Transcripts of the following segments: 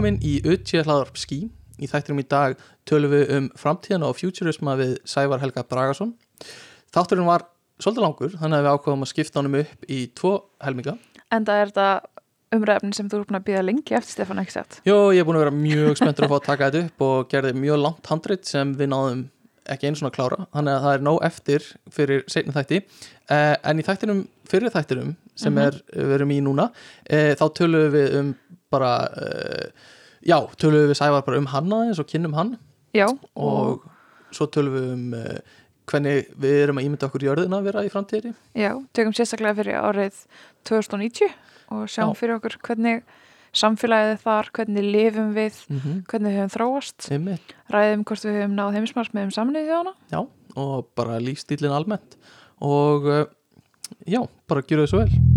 velkomin í Utsi hlaðarp skí. Í þættinum í dag tölum við um framtíðana og futurisma við Sævar Helga Bragason. Þátturinn var svolítið langur, þannig að við ákváðum að skipta honum upp í tvo helminga. En það er þetta umræfnin sem þú er búin að býða lengi eftir Stefán ekki sett. Jó, ég er búin að vera mjög spenntur að fá að taka þetta upp og gerði mjög langt handrit sem við náðum ekki einu svona klára. Þannig að það er nóg eftir fyrir seinni þætti. Eh, en í þættinum, fyrir þættinum sem Mhm. er, við erum í núna, eh, þá tölum við um bara, eh, já, tölum við Sævar bara um hann aðeins og kynnum hann. Já, og svo tölum við um uh, hvernig við erum að ímynda okkur jörðina að vera í framtíðri já, tökum sérstaklega fyrir árið 2090 og sjáum Já. fyrir okkur hvernig samfélagið þar, hvernig lifum við, mm -hmm. hvernig við höfum þróast, Einmitt. ræðum hvort við höfum náð heimismars með um saminnið þjóðana. já, og bara lífstílinn almennt og uh, já, bara gera svo vel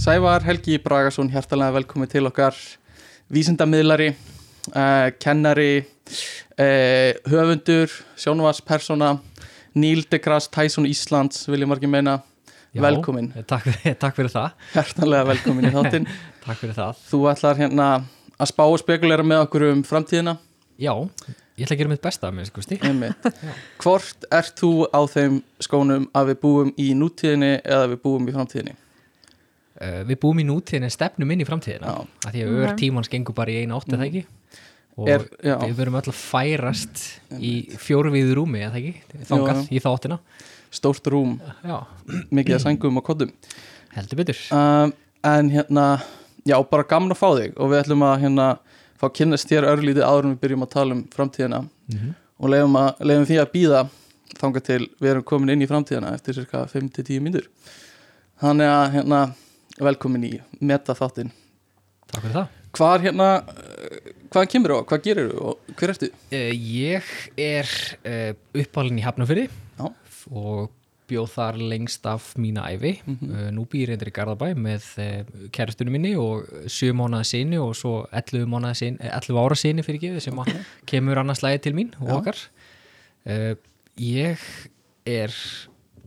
Sævar Helgi Bragason hjartalega velkomin til okkar vísindamiðlari uh, kennari uh, höfundur, sjónvarspersona Neil deGrasse Tyson Íslands vil ég margir meina. Já, velkomin, Takk, takk fyrir það. Hjartalega velkomin í þáttinn. Takk fyrir það. Þú ætlar hérna að spá og spekulera með okkur um framtíðina. Já, ég ætla að gera mitt besta með skusti. Hvort ert þú á þeim skónum að við búum í nútíðinni eða við búum í framtíðinni? Uh, Við búum í nútíðin en stefnum inn í framtíðina. Já. að Því að ör Ok. tímans gengur bara í eina átt eða ekki? Og Er, við verum öll að færast í fjórviðu rúmi eða ekki? Þangað í þá áttina. Stórt rúm, Já, mikið að sængum og koddum. Heldur betur. Um, En hérna, já, bara gaman að fá þig. Og við ætlum að hérna fá að kynnast þér örlítið áður en við byrjum að tala um framtíðina. Mhm. og leiðum, að, leiðum því að býða þangað til við erum komin inn í framtíðina eftir cirka 5-10 mínútur. Þannig að hérna, velkomin í meta þáttinn Takk fyrir það Hvar hérna, uh, hvaðan kemur og hvað gerir og hver ertu? uh, Ég er uh, uppálinn í Hafnafyrði og bjóð þar lengst af mína æfi Mhm. uh, nú býr reyndir í Garðabæ með kærastunum minni og 7 mánuða sinni og svo 11, mánaða sinni, 11 ára sinni fyrir gefið sem að kemur annars lægi til mín og Já. okkar ég er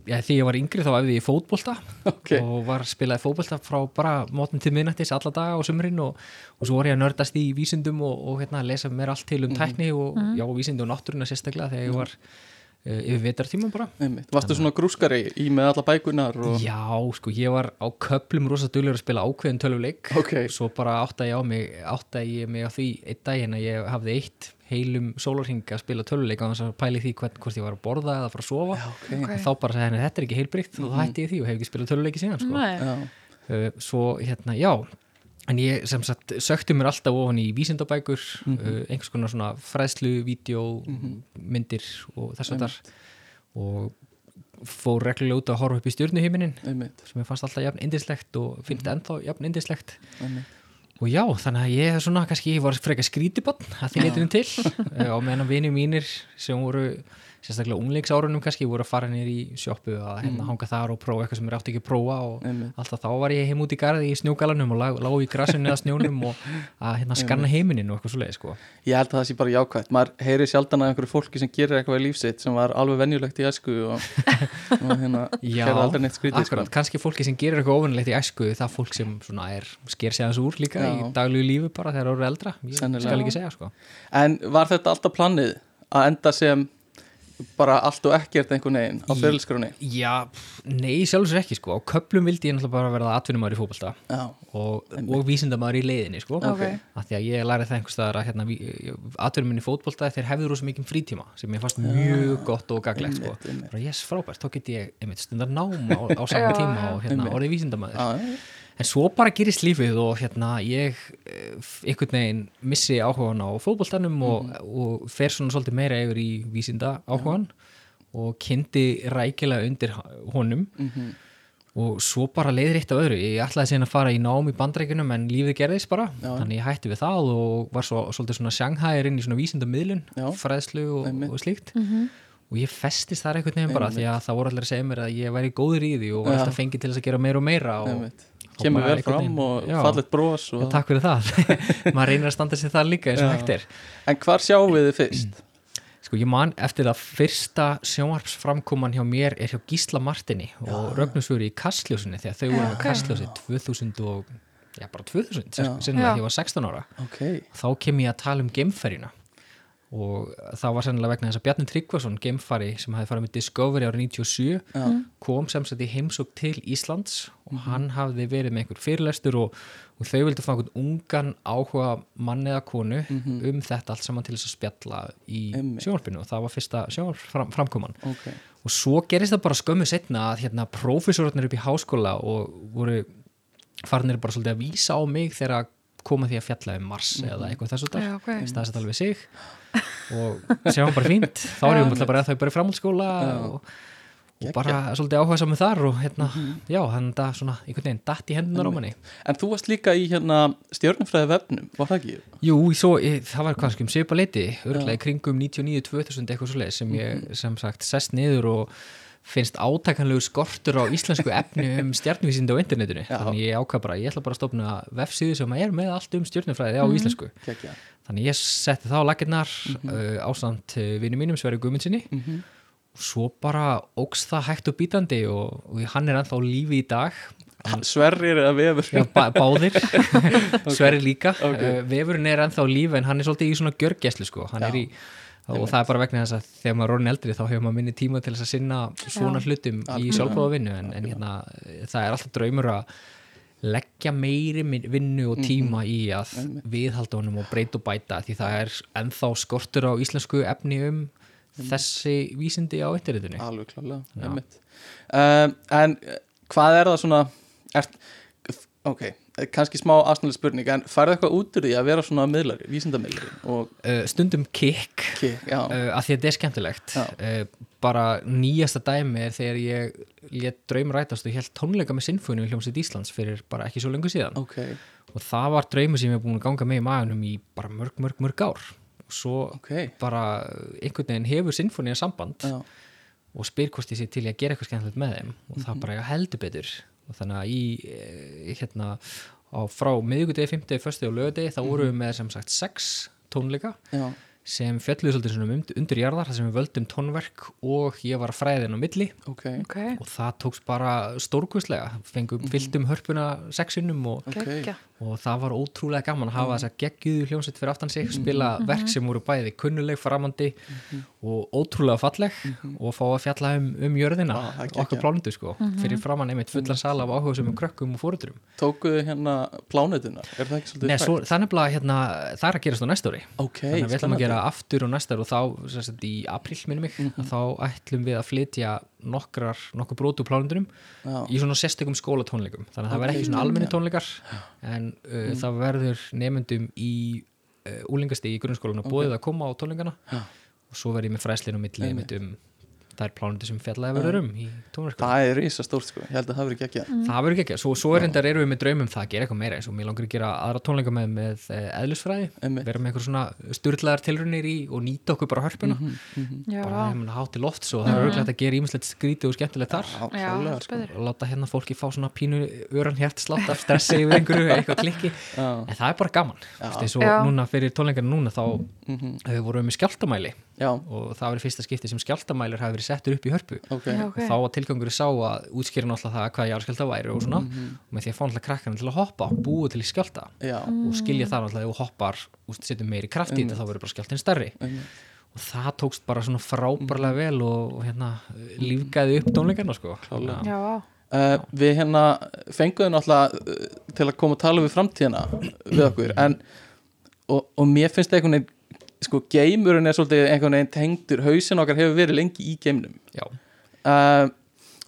já, því ég var yngri þá æfði ég í fótbolta Ok, og var spilaði fótbolta frá bara mótnum til miðnættis alla daga á sumrin og, og svo var ég að nördast í vísindum og, og hérna, lesa mér allt til um tækni og já, vísindi og náttúruna sérstaklega þegar ég var uh, yfir vetartíma bara einmitt. Varstu svona grúskari í með alla bækunar og... Já, sko, ég var á köplum rosa duglur að spila ákveðin tölvuleik Ok. svo bara átta ég á mig átta ég mig á því einn daginn að ég hafði eitt heilum sólarhing að spila tölvuleik á þess að pæli því hvern, hvort ég var að borða eða að fara að sofa Já, ok. Ok. og þá bara sagði henni þetta er ekki heilbrygt og þá hætti ég því og hef ekki spilað tölvuleiki síðan sko. Uh, svo hérna, já en ég sem sagt sökti mér alltaf ofan í vísindabækur uh, einhvers konar svona fræðslu, vídeo myndir og þess að þar og fór reglulega út að horfa upp í stjórnuhiminin einmitt, sem ég fannst alltaf jafn indislegt og finnst ennþá jafn indislegt og já, þannig að ég er svona kannski, ég var frekar skrítibann að því leytinu til og meðan vini mínir sem voru sérstaklega ungleiksárunum kannski voru að fara nýr í sjoppu að hérna hanga þar og prófa eitthvað sem ég átti ekki að prófa og Einmitt. alltaf þá var ég heim út í garði í snjógalanum og lág, lág í grasinu eða snjónum og að hérna skanna heiminin og eitthvað svo leið sko. Ég held að það sé bara jákvæmt maður heyri sjaldan að einhverju fólki sem gerir eitthvað í lífsitt sem var alveg venjulegt í æsku og, og hérna gerði aldrei neitt skrítið sko. akkurat, kannski fólki sem gerir eitthvað ofunlegt í æsku það er fólk sem er, sker aðeins úr líka Já. í daglegu lífi bara þegar það eru eldra ég Sennilega. skal ekki segja sko. En var þetta alltaf planið að enda sem bara allt og ekkert einhvern veginn á fyrirlskroni? Já, nei, sjálfur sér ekki sko. Á köplum vildi ég náttúrulega bara verða atvinnumæður í fótbolta. Já, og, og vísindamæður í leiðinni sko. Ok. af því að ég lærið það einhvers staðar að hérna, atvinnum minn í fótbolta þeir hefðu rosa mikið frítíma sem ég fannst mjög gott og gaglegt sko. bara yes, frábært, þá get ég einmitt stundar nám á, á Já, tíma og hérna, orðið vísindamæður já, já, en svo bara gerist lífið og hérna ég eh, einhvern veginn missi áhugan á fótboltanum og, og fer svona svolítið meira yfir í vísinda áhugan og kynnti rækilega undir honum. Mhm, og svo bara leiðir eitt af öðru. Ég ætlaði síðan að fara í nám í bandreikunum en lífið gerðist bara, Já. þannig ég hætti við það og var svo, svolítið svona sjanghæðir inn í svona vísindamiðlun, fræðslu og, og slíkt. Mhm. og ég festist þar einhvern veginn bara Einmitt. því að það voru allir að segja mér að ég væri góður í því og var alltaf fengið til þess að gera meira og meira og einmitt Kemur vel fram og Já. fallet bros og... Já, takk fyrir það, maður reynir að standa sér það líka eins og Já. hægt er En hvar sjáum við þið fyrst? Sko ég man eftir að fyrsta sjónvarpsframkoman hjá mér er hjá Gísla Martini og Rögnusfjöri í Kastljósinni þegar þau voru ok. Kastljósi 2000 og, já bara 2000, Já. sinnilega Já. ég var 16 ára. ok, Þá kem ég að tala um geimferjina og það var sennilega vegna þess að Bjarni Tryggvason, geimfari sem hafi farið með Discovery árið 97 já, kom sem sagt í heimsók til Íslands og hann hafði verið með einhver fyrirlestur og, og þau vildu fá einhvern ungan áhuga mann eða konu um þetta allt saman til þess að spjalla í Einmitt. sjónvarpinu og það var fyrsta sjónvarpframkoman ok. Og svo gerist það bara skömmu setna að hérna prófessorarnir upp í háskóla og voru farnir bara svolítið að vísa á mig þegar að koma því að fjalla um Mars eða eitthvað þessu þar Já, ok. staðsett alveg sig. og sem var bara fínt. Þá er ég umhverfið bara að þau bara í framhaldsskóla og, og bara svolítið áhuga saman þar og hérna, já, þannig að svona einhvern veginn datt í hendunar á manni. En þú varst líka í hérna stjörnumfræði vefnum, var það ekki? Jú, svo, ég, það var kannski um svipa leiti örglega kringum 99-2000 eitthvað svo leið sem ég, sem sagt, sest niður og finnst átakanlegur skortur á íslensku efni um stjarnvísindi á internetinu. Já. þannig ég ákvað bara, ég ætla bara að stofna vefsíðu sem er með allt um stjörnufræði á íslensku. Kekja. þannig ég setti það á laginnar mm uh, ásamt uh, vinnu mínum Sverri Guðmundsinni Mhm. og svo bara ógst það hægt og bítandi og, og hann er ennþá lífi í dag. Sverrir eða vefur. Já, bá, báðir, Sverri líka. Ok. uh, Vefurinn er ennþá lífi en hann er svolítið í svona gjörgæslu sko. Hann Já. er í, og það er bara vegna þess að þegar maður er orðin eldri þá hefur maður minni tíma til þess að sinna svona Já. hlutum í sjálfbóðavinnu en, en hérna, það er alltaf draumur að leggja meiri vinnu og tíma í að Einmitt. viðhalda honum og breyta og bæta því það er ennþá skortur á íslensku efni um þessi vísindi á internetinu. Alveg klálega, Já. einmitt. Um, En eh, hvað er það svona er, Ok, eh, kannski smá afsnæli spurning En færðu eitthvað út úr því að vera svona miðlari, vísindamiðlari og uh, stundum kikk uh, að því að þetta er skemmtilegt. Uh, bara nýjasta dæmi er þegar ég let draum rætast og held tónleika með Sinfóni í hljómsveit Íslands fyrir bara ekki svo lengur síðan. Ok, og það var draumi sem ég hef búin að ganga með í maðunum í bara mörg, mörg, mörg ár. Og svo ok. bara einhvern veginn hefur Sinfóni samband Já, og spyr hvort ég sé til að gera eitthvað skemmtilegt með þeim. Og Mhm. það bara ég heldur betur þannig að í eh, hérna á frá miðvikudegi, 50, 1. og lögadegi þá vorum Mhm. við með sem sagt sex tónleika já, sem fjalluðu svolítið svona um undir jarðar þar sem við völdum tónverk og ég var fræðin á milli ok, Ok, og það tókst bara stórkustlega fengum, fylltum hörpuna sexunum og, ok geggja. Og það var ótrúlega gaman að hafa þess að geggjuðu hljómsett fyrir aftan sig spila verk sem voru bæði kunnuleg framandi og ótrúlega falleg og fá að fjalla um, um jörðina geggjað. okkar plánundu sko. Fyrir framann einmitt fullan sal af áhuga sem krökkum og fóruðurum Tókuðu hérna plánutunar, er það ekki svolítið Nei, svo, er nefnilega hérna, það er að gerast á næsta ári. Ok, þannig að við ætlum að gera aftur og næstar og þá, í april minni mig að þá ætlum við að flytja nokkrar, nokkur brotu plánundunum Já, í svona sérstökum skólatónleikum. Þannig að það Ok, verður ekki svona almenni tónleikar en uh, það verður nefndum í uh, úlingastegi í grunnskólan og bóðið að koma á tónleikana Já. og svo verður ég með fræslinu milli Einmitt. Um þær plánundur sem fjallaði verður um í tónverkum. Það er rísa stórt sko, ég held að það verður ekki ekki Það verður ekki, svo, svo er reyndar erum við með draumum það að gera eitthvað meira eins og mér langar að gera aðra tónleika með, með eh, eðlisfræði, Einmitt. vera með eitthvað svona styrlaðar tilraunir í og nýta okkur bara hörpuna. Já, bara vá. þeim að hátti loft svo það er auðvitað að gera ímislegt skrítið og skemmtilegt þar. Já, Já, sko. láta hérna fólki fá svona pínu öran hjertslátt af stressi yfir einhverju, eitthvað er mhm, og verið settur upp í hörpu. Ok. Já, ok. og þá var tilgangur sá að útskýra náttúrulega það hvað jarðskjálta væri og svona. Og með því að fá náttúrulega krakkana til að hoppa búið til í skjálta Já, og skilja það náttúrulega þú hoppar og setur meiri kraft í þetta þá verður bara skjáltin stærri. Einmitt. og það tókst bara svona frábærlega vel og, og hérna lífgæði upp tónleikana sko. Já. Uh, við hérna fenguðum náttúrulega uh, til að koma að tala við framtíðina við okkur. En, og, og mér finnst það einhvern veginn sko, geimurinn er svolítið einhvern veginn tengdur hausin okkar hefur verið lengi í geimnum já, uh,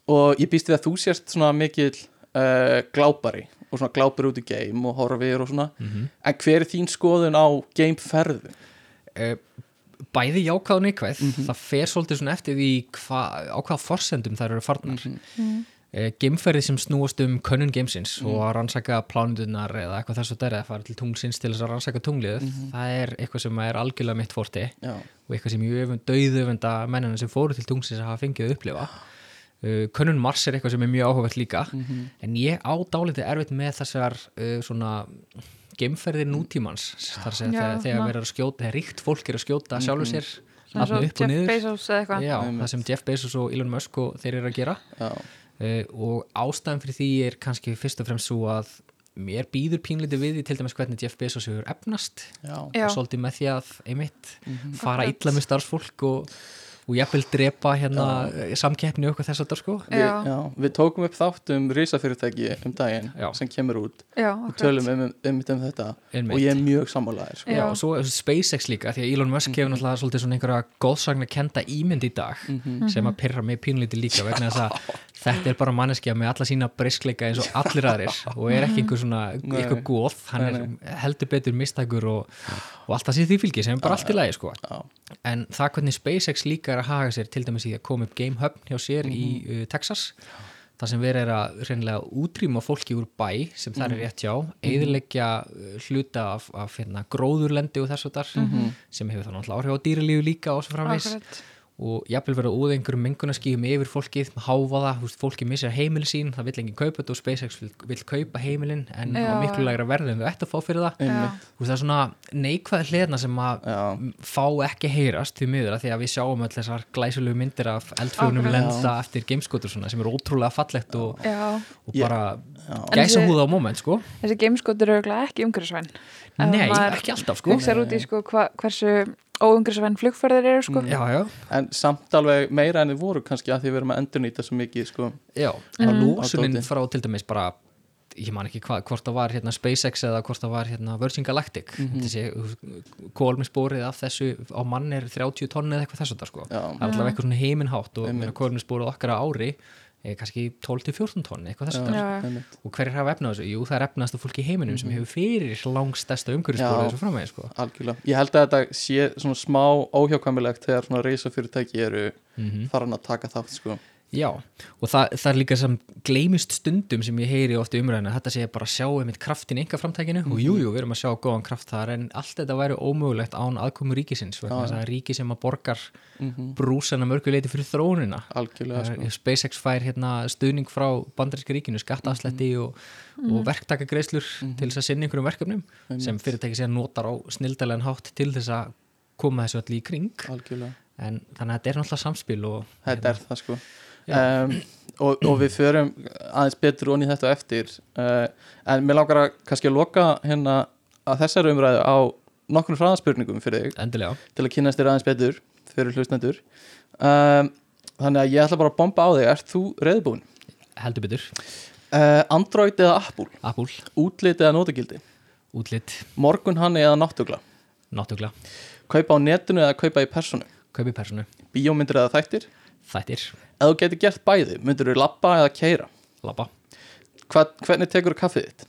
og ég býst við að þú sérst svona mikil uh, glápari og svona glápari út í geim og horfir og svona Mhm. en hver er þín skoðun á geimferðu? uh, bæði jákvæð og neikvæð Mhm. það fer svolítið svona eftir því hva, á hvaða forsendum þær eru farnar mm Mhm. Geimferði sem snúast um könnun geimsins Mhm. og að rannsaka plánundunar eða eitthvað þess að dæri að fara til tunglsins til þess að rannsaka tunglið Mhm. það er eitthvað sem er algjörlega mitt forti Já, og eitthvað sem ég döðöfunda mennina sem fóru til tungsins að hafa fengið að upplifa. Uh, könnun Mars er eitthvað sem er mjög áhugavert líka Mhm. en ég á dálítið erfitt með þessar uh, svona geimferðir nútímans þar sem þegar, þegar verður að skjóta þegar ríkt fólk er að skjóta sjálfur sér Svona svo nafni upp og Jeff niður. Bezos eða eitthvað. Já, það sem Jeff Bezos og Elon Musk og þeir eru að gera. Já, uh, og ástæðan fyrir því er kannski fyrst og fremst svo að mér býður pínlítið við því til dæmis hvernig Jeff Bezos hefur efnast já, og svolítið með því að einmitt Mhm. fara Akkurat. illa með starfsfólk og, og jafnvel drepa hérna uh, samkeppni og eitthvað þess að það sko Já. já, við tókum upp þátt um risafyrirtæki um daginn Já. sem kemur út Já, og tölum um, um, um þetta Einmitt. og ég er mjög sammálaðir sko. Og svo SpaceX líka því að Elon Musk hefur náttúrulega svolítið svona einhverja góðsagna kenda ímynd í dag Mhm. sem að pyrra mig pínlítið líka vegna þess að þetta er bara manneskja með alla sína briskleika eins og allir aðrir og er ekki einhver svona eitthvað góð, hann Nei, er heldur betur mistækur og, og allt það sér því fylgi sem er bara allt í lagi sko Já. en það hvernig SpaceX líka er að haga sér til dæmis í að koma upp Game Hub hjá sér Mhm. í uh, Texas það sem verið er að reynilega útrýma fólki úr bæ sem það Mhm. er rétt hjá eðileggja uh, hluta af, af hérna, gróðurlendi og þess og þar Mhm. sem hefur það náttúrulega áhrif á dýralífu líka og svo framvegs. Og jafnvel verið úða einhverjum mengunaskíum yfir fólkið, háfa það, þú veist, fólki missir heimili sín, það vill enginn kaupa þetta og SpaceX vill, vill kaupa heimilin en á Já, miklu já. lægra verði en þau ætti að fá fyrir það. Veist, það er svona neikvæð hliðna sem að Já. fá ekki heyrast því miður að því að við sjáum öll þessar glæsulegu myndir af Akkurat. lenda eftir gameskotur svona sem er ótrúlega fallegt og, og bara gæsa húða á moment sko. þessi gameskotur eru örugglega ekki umhverfisvæn. Ef Nei, ekki alltaf sko Hversu óumhverfisvæn flugferðir eru sko Já, já, en samt alveg meira enn þið voru kannski að því við erum að endurnýta svo mikið sko. já að lósunin Á dóti. frá til dæmis bara ég man ekki hva, hvort það var hérna SpaceX eða hvort það var hérna Virgin Galactic Mhm. þessi kólminsbórið af þessu á mann er 30 tonni eða eitthvað þess að það sko Já. allavega eitthvað svona heiminhátt og kólminsbórið okkar á ári kannski 12-14 tonni eitthvað þess að einmitt. og hverjir hafa efna á þessu? Jú, það er efnaðasta fólk í heiminum sem hefur fyrir langstesta umhverfisbórið Já. þessu framvegi sko. algjörlega ég held að þetta sé svona smá óhjákvæmilegt þegar svona reysafyrirtæki eru mm farin að taka þátt sko. Já, og það, það er líka sem gleymist stundum sem ég heyri oft í umræðinu þetta sé bara að sjá einmitt kraftin í enga framtækinu og jú, jú, við erum að sjá góðan kraft þar en allt þetta væri ómögulegt án aðkomu ríkisins þess að ríki sem að borgar mm brúsana mörguleiti fyrir þróunina. Algjörlega sko. Ef SpaceX fær hérna stuðning frá bandaríska ríkinu, skattaafslætti og, og verktakagreislur til þess að sinna einhverjum verkefnum sem fyrirtæki sér notar á snildalega hátt til þess að koma þessu allir í kring. Algjörlega. En þannig að þetta er náttúrulega samspil og þetta um, og, og við förum aðeins betur onni þetta eftir uh, en mér langar að kannski að loka hérna að þessari umræðu á nokkrum hraðaspurningum fyrir þig endilega til að kynast þér aðeins betur fyrir hlustendur um, þannig að ég ætla bara að bomba á þig ert þú reyðbúin? heldur betur, Uh, Android eða Apple? Apple, Útlit eða nótagildi? útlitt, Morgun hann eða náttugla? náttúgla Kaupa á netinu eða kaupa í personu? kaupi personu, Bíómyndir eða þættir? Þættir, Ef þú getur gert bæði, myndir þú labba eða keira? labba Hva, hvernig tekur þú kaffið þitt?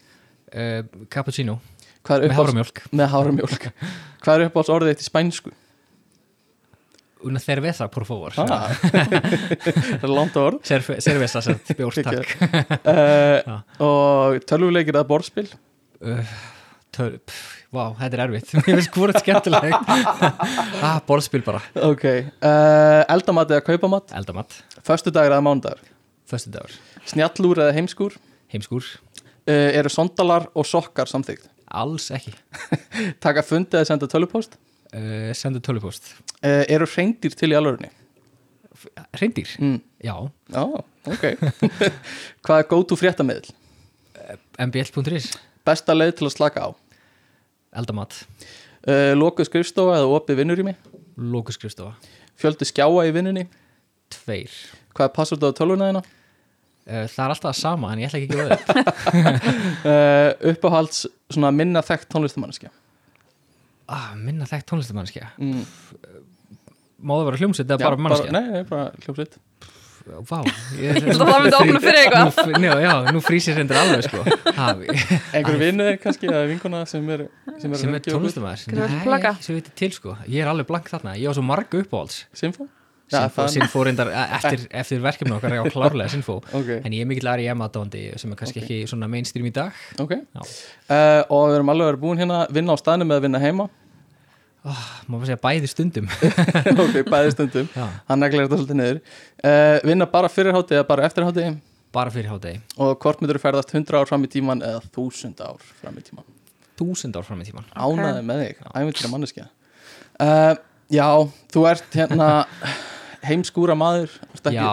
uh, cappuccino, með hárumjólk Með hárumjólk Hvað er uppáhalds orðið þitt í spænsku? una cerveza, por favor Ah. Það er langt orð Cerve cerveza, sett bjór, takk uh, Og tölvuleikir eða borðspil? uh, töl, Vá, þetta er erfitt Mér finnst hvort skemmtileg ah, Borðspil bara, Ok uh, Eldamat eða kaupamat? eldamat Föstudagur eða mánudagur? Föstudagur, Snjallúr eða heimskúr? heimskúr Uh, eru sondalar og sokkar samþygt? Alls ekki Taka fundi eða senda tölvupóst? uh, Sendu tölupóst Uh, eru reyndir til í alvörunni? Reyndir, Mm. já Já, ok Hvað er go-to fréttamiðl? mbl.is, Besta leið til að slaka á? Eldamat Uh, Lokuð skrifstofa eða opið vinnurými? Lókuskrifstofa, Fjöldi skjáa í vinnunni? tveir Hvað er passvort á tölvuna þína? uh, Það er alltaf það sama en ég ætla ekki að gefa upp Uh, uppáhalds svona minna þekkt tónlistamannskja ah, Minna þekkt tónlistamannskja mm. Má það vera hljómsveit eða bara mannskja? Nei, nei, bara hljómsveit Vá Ég held að það myndi opna fyrir eitthvað. Njá, já, nú frýsir hendur alveg sko. Ha, Einhverju vinnuðir kannski eða vinkona sem er sem er, Sem er plugga? sem veit til sko. Ég er alveg blank þarna. Ég á svo marga uppáhalds. Sinfó? Sinfó, reyndar e- eftir, eftir verkefni okkar Já, klárlega Sinfó. Ok, En ég er mikill R.I.M. aðdóndi sem er kannski ekki svona mainstream í dag. Ok. Já. uh, Og við erum alveg verið búin hérna vinna á staðnum eða vinna heima oh, Má bara segja bæði stundum. Ok, bæði stundum. Hann neglir þetta svolítið niður. Uh, Vinna bara fyrir hátti eða bara eftir hátti bara fyrir hádegi. Og hvort myndur ferðast 100 ár fram í tíman eða 1000 ár fram í tíman Þúsund ár fram í tíman Ánæði með þig, æfintir að manneskja. Uh, já, þú ert hérna heimskúra maður Já,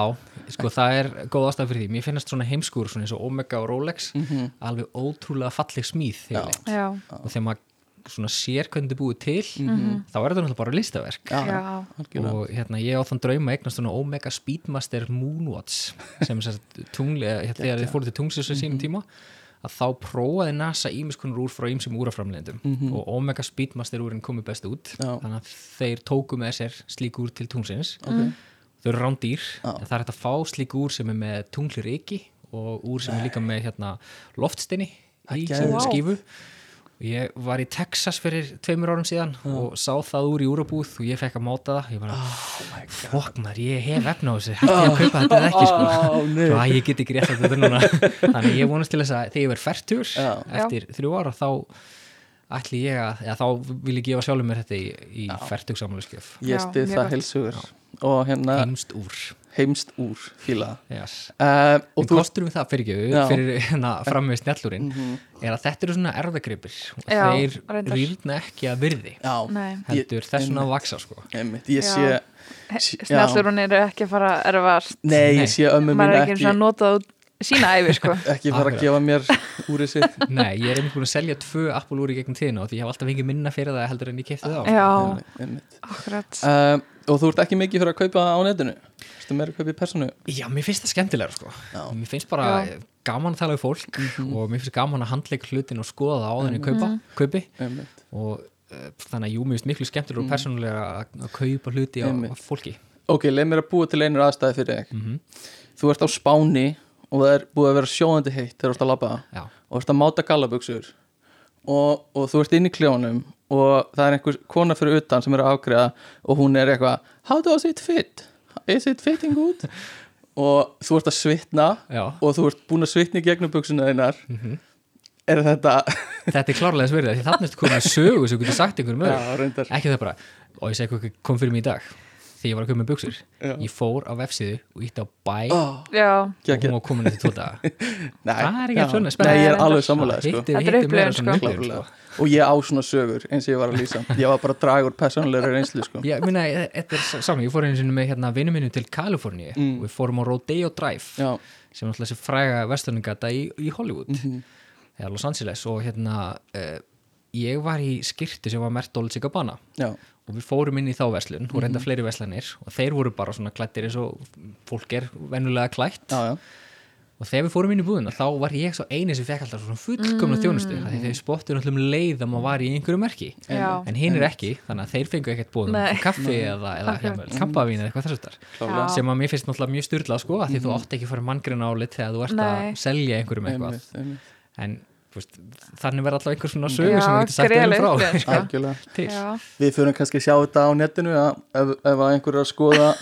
sko það er góð ástæð fyrir því. Mér finnast svona heimskúr svona eins og Omega og Rolex Mhm. alveg ótrúlega falleg smíð og þegar maður svona sér hvernig er búið til Mhm. þá er þetta náttúrulega bara listaverk. Já, og hérna ég á þann drauma eignast svona Omega Speedmaster Moonwatch sem er sérst tungli hérna, þegar þið fóruð til tungsins á sínum tíma að þá prófaði NASA ímiskunur úr frá ímsum úraframlendum og Omega Speedmaster úrin komið best út Já. þannig að þeir tóku með sér slík úr til tungsins Ok. þau eru rándýr en það er hægt að fá slík úr sem er með tungli reiki og úr sem er líka með hérna, loftsteini í sem skífu og ég var í Texas fyrir tveimur árum síðan og sá það úr í úrabúð og ég fekk að máta það. Ég bara, Oh fokk maður, ég hef efna á þessu. Hætti ég að kaupa þetta eða ekki sko? Nei. svo að ég get ekki rétt að þetta núna. Þannig ég vonast til þess að þegar ég verð færtur Já. eftir þrjú ára þá ætli ég að, eða þá vil ég gefa sjálfur mér þetta í, í færtugsamluskjöf ég stið það heilsugur. Og hérna heimst úr heimst úr fíla. Yes. uh, og og þú kostur við það fyrir ekki fyrir hérna fram með snjallúrin Mhm. er að þetta eru svona erðagripir og Já, þeir rýrna ekki að virði. Heldur þessuna að vaksa sko. Ég sé Sí- já. Snjallur hún eru ekki að fara að erfast. Nei, ég sé ömmu mín maður er ekki ekki að nota út sína æfi sko. Ekki fara að Akkurat. gefa mér úrið sitt Nei, ég er einmitt búin að selja tvö Apple úr í gegnum tíðina og því ég hef alltaf fengið minna fyrir það heldur en ég kefti það á Já, akkurat. Uh, og þú ert ekki mikið fyrir að kaupa á netinu? Ertu meira að kaupa í personu? Já, mér finnst það skemmtilega sko. Mér finnst bara Já. gaman að tala við fólk og mér finnst gaman að handleika hlutin og skoða það áður en ég kaupa, kaupi. Einmitt. og uh, þannig að jú, mér finnst miklu skemmtilega og persónulega að, kaupa hluti á, á fólki. Ok, leið mér að búa til einur aðstæði fyrir þig. Mhm. þú ert á Spáni og það er búið að vera sjóðandi heitt þegar þú ert að labba. Já, og ert að máta gallabuxur. Og, og þú ert inn í kljónum og það er einhver kona fyrir utan sem er að afgreða og hún er eitthvað how does it fit? is it fitting good? og þú ert að svitna já og þú ert búin að svitna í gegnum buxuna þeinar Mhm. er þetta Þetta er klárlega því þannig að komið sögu sem þú getur sagt einhverjum reyndar ekki það bara, og ég segi hvað kom fyrir mig í dag þegar ég var að koma með buksur ég fór á vefsíðu og ítti á bæ oh, Já, og hún var komin eftir Nei, það er ekki svona Nei, spennandi ég er Nei, alveg sammálaði sko. Er sko. og ég á svona sögur eins og ég var að lýsa. Ég var bara að draga úr persónulegri reynslu sko. Já, minna, þetta er saman, ég fór einu sinni með hérna vinnu minni til Kaliforníu Mm. og við fórum á Rodeo Drive já, sem er alltaf þessi fræga vestluningata í, í Hollywood. Mhm. eða Los Angeles og hérna uh, ég var í skirtu sem var mert Dolce Gabbana já, og við fórum inn í þá verslun og Mhm. reynda fleiri verslanir og þeir voru bara svona klættir eins og fólk er venjulega klætt já, já. og þegar við fórum inn í búðina þá var ég svo eini sem fekk alltaf svona fullkomna þjónustu Mm. af því þeir spottur alltaf um leið að maður var í einhverju merki já, en hinn er ekki, þannig að þeir fengu ekkert búðum Nei. kaffi eða, eða hjá, kampavín eða eitthvað þess að Klárlega. Já. sem að mér finnst náttúrulega mjög styrlað sko, af því þú átt ekki að fara manngreina álit þegar þú ert að selja einhverjum eitthvað Einmitt, einmitt. en veist, þannig verða alltaf einhver svona sögur sem þú getur sagt einhverjum frá. sko. Við fyrir kannski að sjá þetta á netinu að ef, ef einhver er að skoða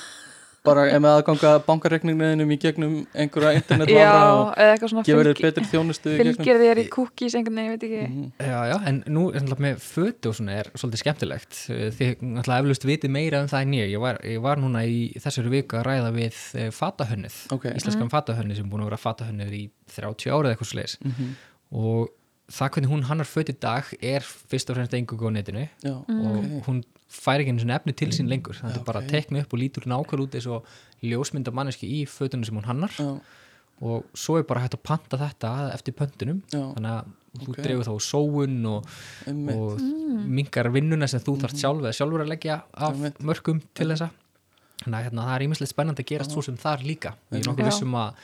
bara ef með aðganga bankareikningniðinum í gegnum einhverja internet já og eða eitthvað svona gefur þér betri þjónustu í gegnum fylgir þér í cookies einhvern veginn, ég veit ekki. Mhm. Já, já, en nú er með fötu og svona er svolítið skemmtilegt. Þið náttúrulega eflust vitið meira um það en ég. Ég var, ég var núna í þessari viku að ræða við e, fatahönnið, Ok. íslenskan fatahönnið sem búin að vera fatahönnið í 30 árið eitthvað sliðis Mhm. Og það hvernig hún hannar föt í dag er fyrst og fremst engungu á netinu. Já, og ok. hún fær ekki einu svona efni til sín lengur. Það er bara ok. að tekna upp og lítur nákvæmlega út eins og ljósmynda manneski í fötunum sem hún hannar. Já, og svo er bara hægt að panta þetta eftir pöntunum. Já, þannig að þú Ok. dreifur þá sóun og, og mingar vinnuna sem þú þarft sjálf eða sjálfur að leggja af Einmitt. mörgum til þessa. Þannig að hérna, það er ímislega spennandi að gerast svo sem þar líka. Ég er nokkuð vissum að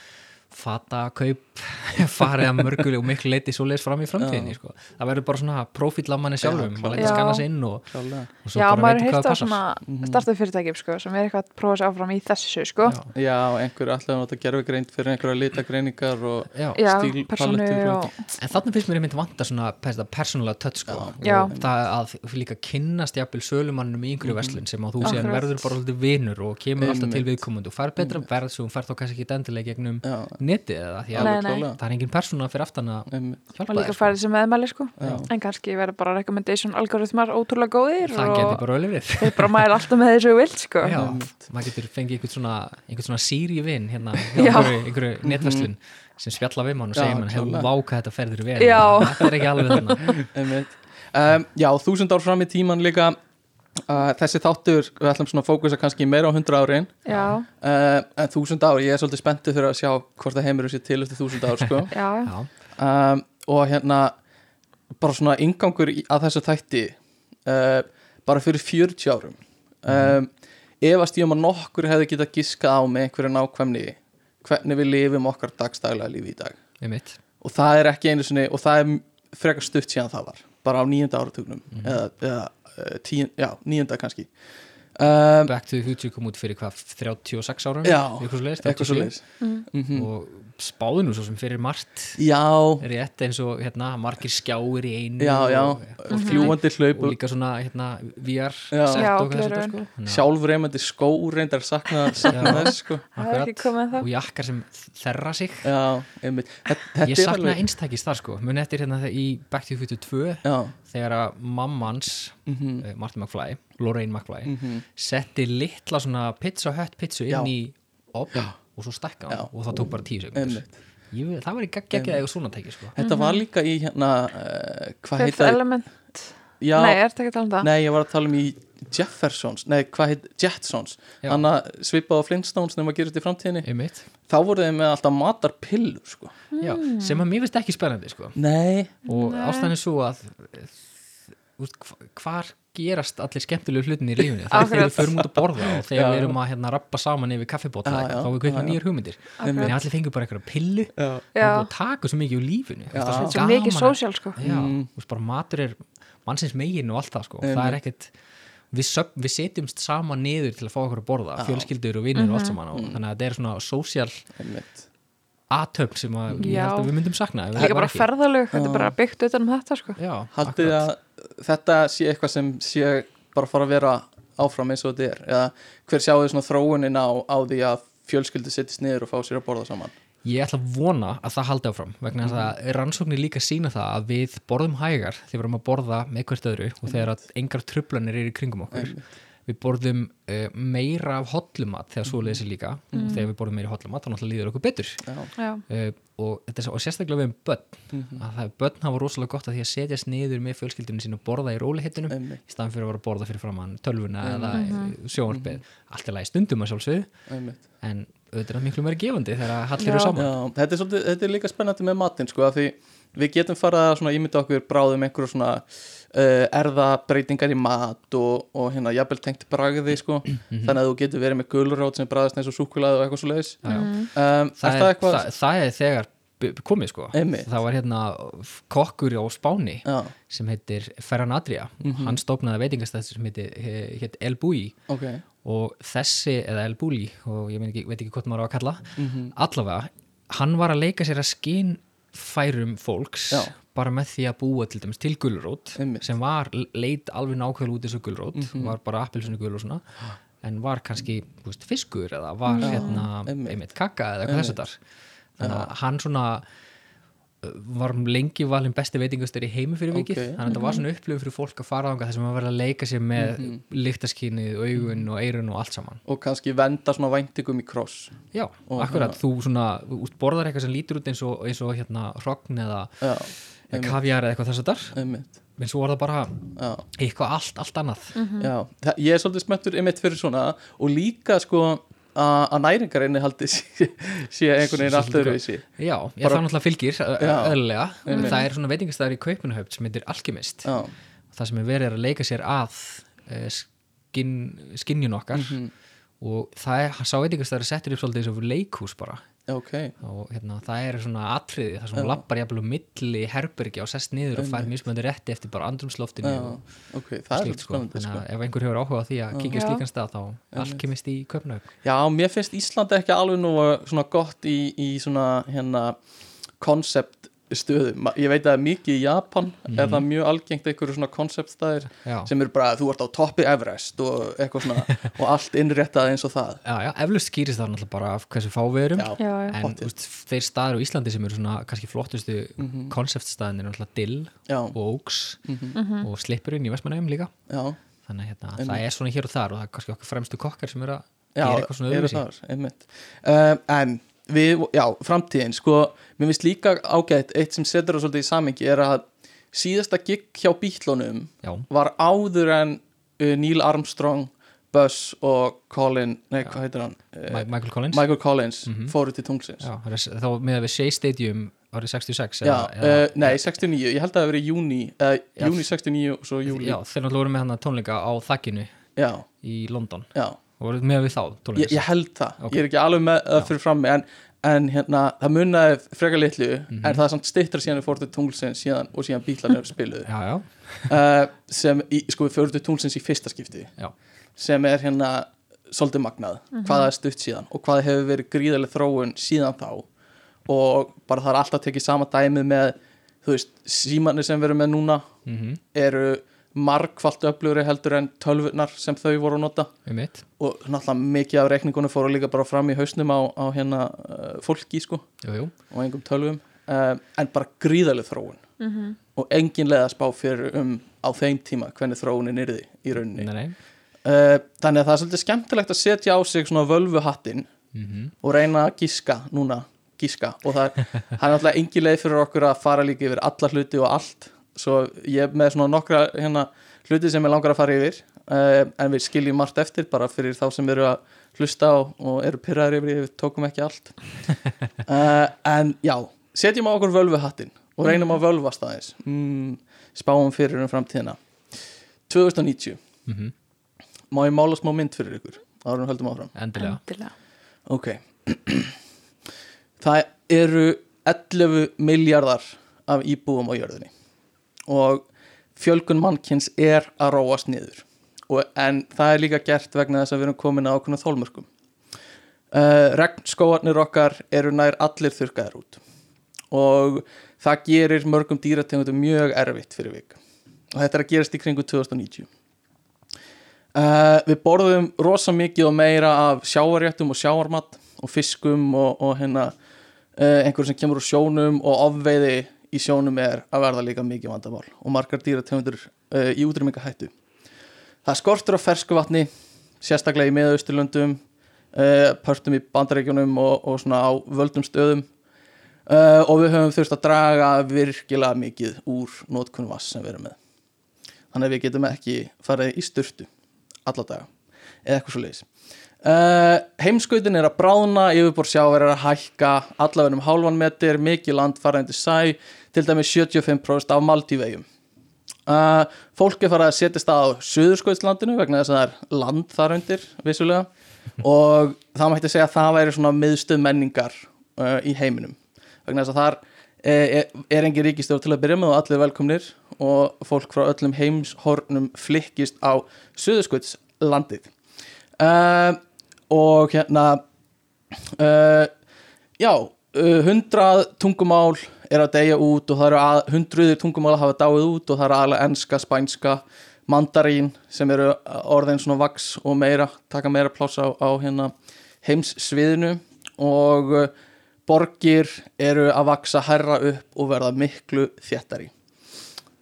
fata kaup farið að mörguleg og miklu leiti svo leis fram í framtíðinni sko. það verður bara svona profíl af manni sjálfum Já, maður Já. leita að skanna sig inn og, og svo Já, maður heilt á svona startup fyrirtækjum sko, sem er eitthvað að prófa sér áfram í þessu sko. Já. já, einhver alltaf að nota gerfugreind fyrir einhverja litagreiningar og Já. Já, stíl- persónu palettur og- En þannig finnst mér einmitt vanta svona persónulega touch sko Já. og það að líka kynnast jafnvel sölumannum í einhverju verslun sem að þú Akkurat. verður bara alltaf vinur og kemur alltaf til Einmitt. viðkomundu og fær betra verð netið eða? Því að það er engin persóna fyrir aftan að hjálpa og líka sko. færið sem meðmæli sko. Já. en kannski verður bara recommendation algoritmar ótrúlega góðir það geti og bara öll við. þeir bara mæla alltaf með þessu vilt sko. Já, maður getur fengið einhvern svona, einhvern svona síri vinn hérna einhverju, einhverju netverslun sem spjalla við mann og segja mann hefur vákað þetta ferður vel. Já. þetta er ekki alveg þarna. Einmitt. Um, já, þúsund ár fram í tíman líka uh, þessi þáttur, við ætlum svona að fókusa kannski meira á 100 árin. Uh, en 1000 ár, ég er svolítið spenntið fyrir að sjá hvort það heimur sér til eftir 1000 ár sko. um, og hérna bara svona ingangur í, að þessu þætti uh, bara fyrir 40 árum. Um, efast ég um að nokkur hefði getað giskað á með einhverju nákvæmni hvernig við lifum okkar dagstælega lífi í dag. Einmitt. Og það er ekki einu sinni og það er frekar stutt síðan það var bara á nýjönda áratugnum eða, eða uh, tíun, já, nýjönda kannski. Um, Back to the Future kom út fyrir hvað 36 árum? Já, eitthvað svo leiðist, leiðis Mm. og spáðu nú svo sem fyrir margt. Já, rétt eins og hérna, margir skjáir í einu já, já. og, fljúandi og hlaup og líka svona hérna, VR sko. sjálfreimandi skó reyndar sakna, sakna þess sko. Og jakkar sem þerra sig. Já, einmitt. Þetta- ég er sakna einstakist þar sko. Muni eftir hérna í Back to the Future 2 já, þegar að mammans mhm, uh, Martin McFly, Lorraine McFly mhm. setti litla svona pizza hut pizzu Já. inn í op Já. Og svo stakka hann og það tók bara tíu sekundur Ég, það var í geggjað eða svona tæki sko. Þetta var líka í hérna uh, hvað Element. Já, Nei, ertu ekki að tala um það? nei, ég var að tala um í Jeffersons, nei, hvað heit Jetsons, hann að svipa á Flintstones nema að gerist í framtíðinni. Einmitt. Þá voru þeim með alltaf matarpillur sko. Já, sem að mér finnst ekki spennandi sko. nei, og Nei. ástæðan er svo að hvar gerast allir skemmtilegu hlutin í lífinu? Það er þegar við förum út að borða og þegar Já. við erum að hérna, rappa saman yfir já, þá við kveikna já, já. nýjar hugmyndir. Akkurat. en allir fengur bara eitthvað pillu já, og taka svo mikið úr lífinu. Er svo mikið sósjál sko. Mm. matur er mannsins megin og allt það sko. Það er ekkert við, við setjumst saman niður til að fá okkur að borða Já. fjölskyldur og vinnir og allt Mhm. saman og þannig að þetta er svona sósjál aðtöfn sem að að við myndum sakna við Líka bara ferðalög, þetta er bara byggt utan um þetta sko. Já, haldið akkurat. að þetta sé eitthvað sem sé bara fara að vera áfram eins og þetta er? Eða hver sjáu þið svona þróunin á, á því að fjölskyldu sittist niður og fá sér að borða saman? Ég ætla að vona að það haldi áfram vegna þess að rannsóknir líka sína það að við borðum hægar þegar við erum að borða með hvert öðru og þegar að engar trublanir eru í kringum okkur. Við borðum uh, meira af hotlumat þegar svo leiðis líka. Og þegar við borðum meira hotlumat þá náttúrulega líður okkur betur. Já, Já, uh, og, þetta er og sérstaklega við um börn. Mhm. að það börn hafa rosalega gott að því að setjast niður með fjölskyldunum sín og borða í rólihettunum einmitt, í staðan fyrir að vera að borða fyrir framann tölvuna Mhm. eða mm sjónvarpið. Allt er lagi stundum að sjálfsögðu. Einmitt. En auðvitað er það miklu meira gefandi þegar að hallir eru saman. Já, þetta er, svolítið, þetta er líka spennandi með matinn sko, af því við getum farið að ímynda okkur bráðum einhverju svona uh, erðabreytingar í mat og, og hérna jafnvel tengt bragði sko, Mhm. þannig að þú getur verið með gulrót sem bræðast eins og súkulaði og eitthvað svo leiðis Já, já. um, það, er það eitthvað það, það er þegar komið sko Einmitt. það var hérna kokkur á Spáni Já, sem heitir Ferran Adria Mhm. hann stofnaði veitingastæð sem heitir heit El Bui ok og þessi, eða El Buli og ég ekki, veit ekki hvort maður á að kalla Mhm. allavega, hann var að leika sér að skinn færum fólks Já. bara með því að búa til dæmis til gulrót Einmitt. sem var, leit alveg nákvæmlega út þessu gulrót, Mhm. var bara appelsinu gul og svona, en var kannski veist, fiskur eða var Já, hérna, einmitt. einmitt kakka eða eitthvað þessu þar þannig að hann svona uh, var lengi valin besti veitingastur í heimi fyrir vikið, Ok. Mhm. þannig að þetta var svona upplifun fyrir fólk að fara ánga þar sem að vera að leika sér með mm Mhm. lyktaskinnið, augun og eirun og allt saman. Og kannski venda svona væntingum í kross. Já, Og akkurat, hérna- þú svona þú veist, borðar eitthvað sem lítur út eins og, eins og hérna hrogn eða já, kaviar eða eitthvað þess að einmitt. En svo var það bara já, eitthvað allt, allt annað. Já, það, ég er svolítið smettur einmitt fyrir svona og líka sko að næringarinni haldi sé, einhvern veginn allt öðruvísi. Já, ég Bara- það náttúrulega fylgir ö- Já. eðlilega, Einmitt. það er svona veitingastæður í Kaupunahöfn sem heitir Alchemist. Já, það sem er verið er að leika sér að skin, skinnjun okkar. Mhm, og það er, sá veitingastæður settur upp svolítið eins og leikhús bara já, ok. Og hérna, það er svona atriði það sem hún lappar jafnvel um milli herbergi og sest niður og fær mismöndi rétti eftir bara andrumsloftinu já, og ok, það er slíkt svolítið sko. þannig sko. að ef einhver hefur áhuga á því að kíkja slíkan stað þá alkemist í Köpnhaug Já, mér finnst Ísland ekki alveg nú svona gott í, í svona hérna koncept stöðum, ég veit að mikið í Japan er það mjög algengt einhverju svona konceptstæðir sem eru bara, þú ert á toppi Everest og eitthvað svona, og allt innréttað eins og það. Já, já eflust skýrist það náttúrulega bara af hversu fá við erum. Já, já, já. En úst, þeir staðir á Íslandi sem eru svona kannski flottustu mm Mhm. konceptstaðin er náttúrulega Dill og Oaks mhm, og Slipperinn í Vestmannheim líka. Já, þannig að hérna, það er svona hér og þar og það er kannski okkar fremstu kokkar sem eru að gera eitthvað svona eru öðruvísi við, já, framtíðin sko, mér finnst líka ágætt eitt sem setur það svolítið í samingi er að síðasta gig hjá bítlunum já, var áður en uh, Neil Armstrong Buzz og Colin nei, hvað heitir hann? Uh, Michael Collins? Michael Collins Mhm. fóru til tungsins Já, þá með við Shea Stadium árið 66 Já, eða, uh, nei, 69, ég held að það verið júni júni 69 og svo júli já, þeir náttúrulega voru með hann tónleika á þakkinu í London. Já. Og voru með við þá Ég, ég held það, Ok. ég er ekki alveg með það fyrir frammi en, en hérna, það munnaði frekar litlu Mhm. en það er samt stittra síðan við fórum til tunglsins síðan, og síðan bílarnir spiluðu. Já, já, uh, sem, í, sko við fórum til tunglsins í fyrsta skipti Já. sem er hérna svolítið magnað, hvað það er stutt síðan og hvað hefur verið gríðarlega þróun síðan þá. Og bara það er alltaf tekið sama dæmið með þú veist, símanir sem við erum með núna mm eru margfalt öflugri heldur en tölvurnar sem þau voru að nota. Um mitt og náttúrulega mikið af reikningunum fóru líka bara fram í hausnum á, á hérna uh, fólki sko Jú, jú, og engum tölvum. Uh, en bara gríðarlega þróun. Mhm. og engin leið að spá fyrir um á þeim tíma hvernig þróunin yrði í rauninni. Nei, nei. Uh, þannig að það er svolítið skemmtilegt að setja á sig svona völvuhattin mm og reyna að gíska núna gíska. Og það, það er náttúrulega engin leið fyrir okkur að fara líka yfir alla hluti og allt svo ég er með svona nokkra hérna, hluti sem ég langar að fara yfir uh, en við skiljum margt eftir bara fyrir þá sem eru að hlusta og, og eru pyrraður yfir, við tókum ekki allt. Uh, en já setjum á okkur völvuhattin og reynum að völvast aðeins. Mm, spáum fyrir um framtíðina. 2090 -hmm. má ég mála smá mynd fyrir ykkur árum höldum áfram? Endilega. Endilega. Ok. Það eru 11 miljardar af íbúum á jörðinni og fjölgun mannkins er að róast niður. Og, en það er líka gert vegna þess að við erum komin að ákveðna þólmörkum uh, Regnskóarnir okkar eru nær allir þurrkaðir út. Og það gerir mörgum dýrategundum mjög erfitt fyrir vik. Og þetta er að gerast í kringu 2090 Uh, við borðum rosa mikið og meira af sjávarréttum og sjávarmatt og fiskum og, og hérna uh, einhver sem kemur úr sjónum og ofveiði í sjónum er að verða líka mikið vandamál og margar dýrategundur uh, í útrýminga hættu það skortur á fersku vatni sérstaklega í miðausturlöndum uh, pörtum í bandaríkjunum og, og svona á völdum stöðum uh, og við höfum þurft að draga virkilega mikið úr nótkunn vass sem við erum með. Þannig að við getum ekki farið í styrtu alla daga eða eitthvað svo leiðis uh, heimskautin er að bráðna yfirbor sjáver er að hækka allaveg um hálfan metir, mikið land faraðindi sæ, til dæmis 75% af Maldívegjum uh, fólk er farið að setjast að á Suðurskautslandinu vegna þess að það er land þar undir vissulega. Og það mætti segja að það væri svona miðstöð menningar uh, í heiminum. Vegna þess að þar er, er engin ríkistjóð til að byrja með og allir velkomnir og fólk frá öllum heimshornum flikkist á Suðurskautslandið. Uh, og hérna uh, já uh, hundrað tungumál er að deyja út og það eru að, hundruðir tungumál að hafa dáið út og það eru aðlega enska, spænska mandarín sem eru orðin svona vaks og meira, taka meira pláss á, á hérna heimssviðinu. Og uh, borgir eru að vaksa herra upp og verða miklu þéttari.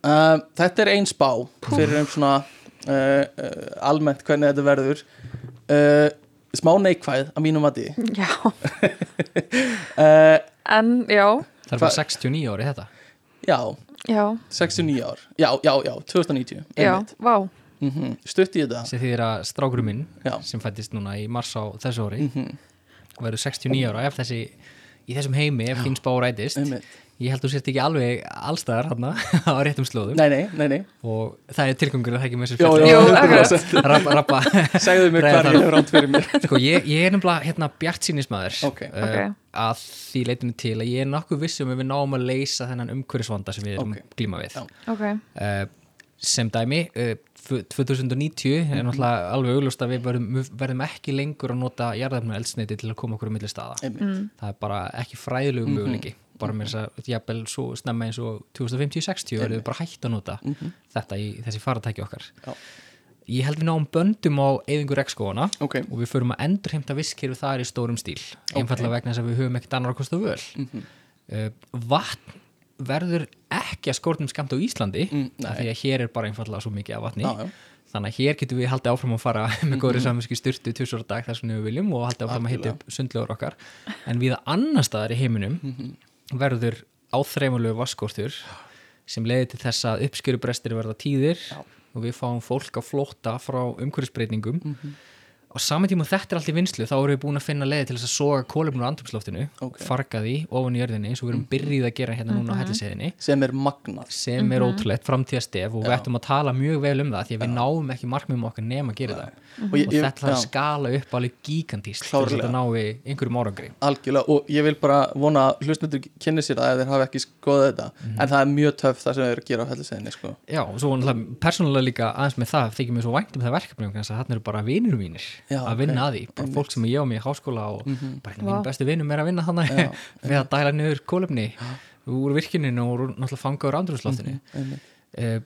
Uh, þetta er ein spá fyrir um svona uh, uh, almennt hvernig þetta verður. Uh, smá neikvæð að mínum mati. Já, uh, en já, Það er bara 69 ári þetta. Já, já, 69 ár. Já, já, já, 2090 já, einmitt. vá. Mm stutt í þetta. Sem þýðir að strákurum minn Já. sem fættist núna í mars á þessu ári Mhm. verður 69 ára ef þessi í þessum heimi ef þín spá rætist. Einmitt. Ég held þú sért ekki alveg allstaðar hann á réttum slóðum nei, nei, nei, nei og það er tilgangur að það ekki með þessu Jó, fjalli. Jú, 100%. rappa, rappa. segðu mér hvað hefur átt fyrir mér sko ég, ég er nefnilega hérna bjart sínismæður Ok. Ok. að því leitinu til að ég er nokkuð vissum að við náum að leysa þennan umhverfisvanda sem við erum Ok. okay. glíma við uh, sem dæmi uh, 2090 er náttúrulega alveg augljóst að við verðum, verðum ekki lengur að nota jarðarfnum eldsneiti til að koma okkur á milli staða mm. það er bara ekki fræðilegu möguleiki bara með þess að jafnvel svo snemma eins og 2050-60 verðum við bara hægt að nota þetta í þessi faratæki okkar. Já. ég held við náum böndum á eyðingur rekskóana ok, og við förum að endurheimta visskerfi þar í stórum stíl einfallega vegna þess að við höfum ekkert annar að kosta völ. Mhm. uh, vatn verður ekki að skórnum skamt á Íslandi Mm, því að hér er bara einfallega svo mikið af vatni. Já, já, þannig að hér getum við haldið áfram að fara með góðri saminski styrtu á dag þar sem við viljum og haldið áfram að hita upp sundlegur okkar. En við annar staðar í heiminum verður áþreifulegu vaskortur sem leiði til þess að uppskjörubrestir verða tíðir og við fáum fólk á flótta frá umhverfisbreytingum Mhm. Og saman tíma þetta er allt í vinslu þá erum við búin að finna leiði til þess að soga kólefnur á andrumsloftinu, Ok. farga því ofan í jörðinni eins og við erum byrjið að gera hérna núna á helliseiðinni sem er magnað. Sem er ótrúlegt framtíðastef og við Já. ættum að tala mjög vel um það því að við náum ekki markmiðum okkar nema að gera það. Og, ég, og ég, þetta þarf að já, skala upp alveg gigantíst til að þetta nái einhverjum árangri. Algjörlega og ég vil bara vona að hlustendur kynni sér það ef þeir hafa ekki skoðað þetta Mhm. en sko. Já, með um að bara vinna ok. að því, bara fólk sem ég á mig í háskóla og Mhm. bara hérna Vá. mín bestu vinum er að vinna þannig Já, við að dæla niður kólefni úr virkininu og úr náttúrulega fanga úr andrúsloftinu Einmitt. mm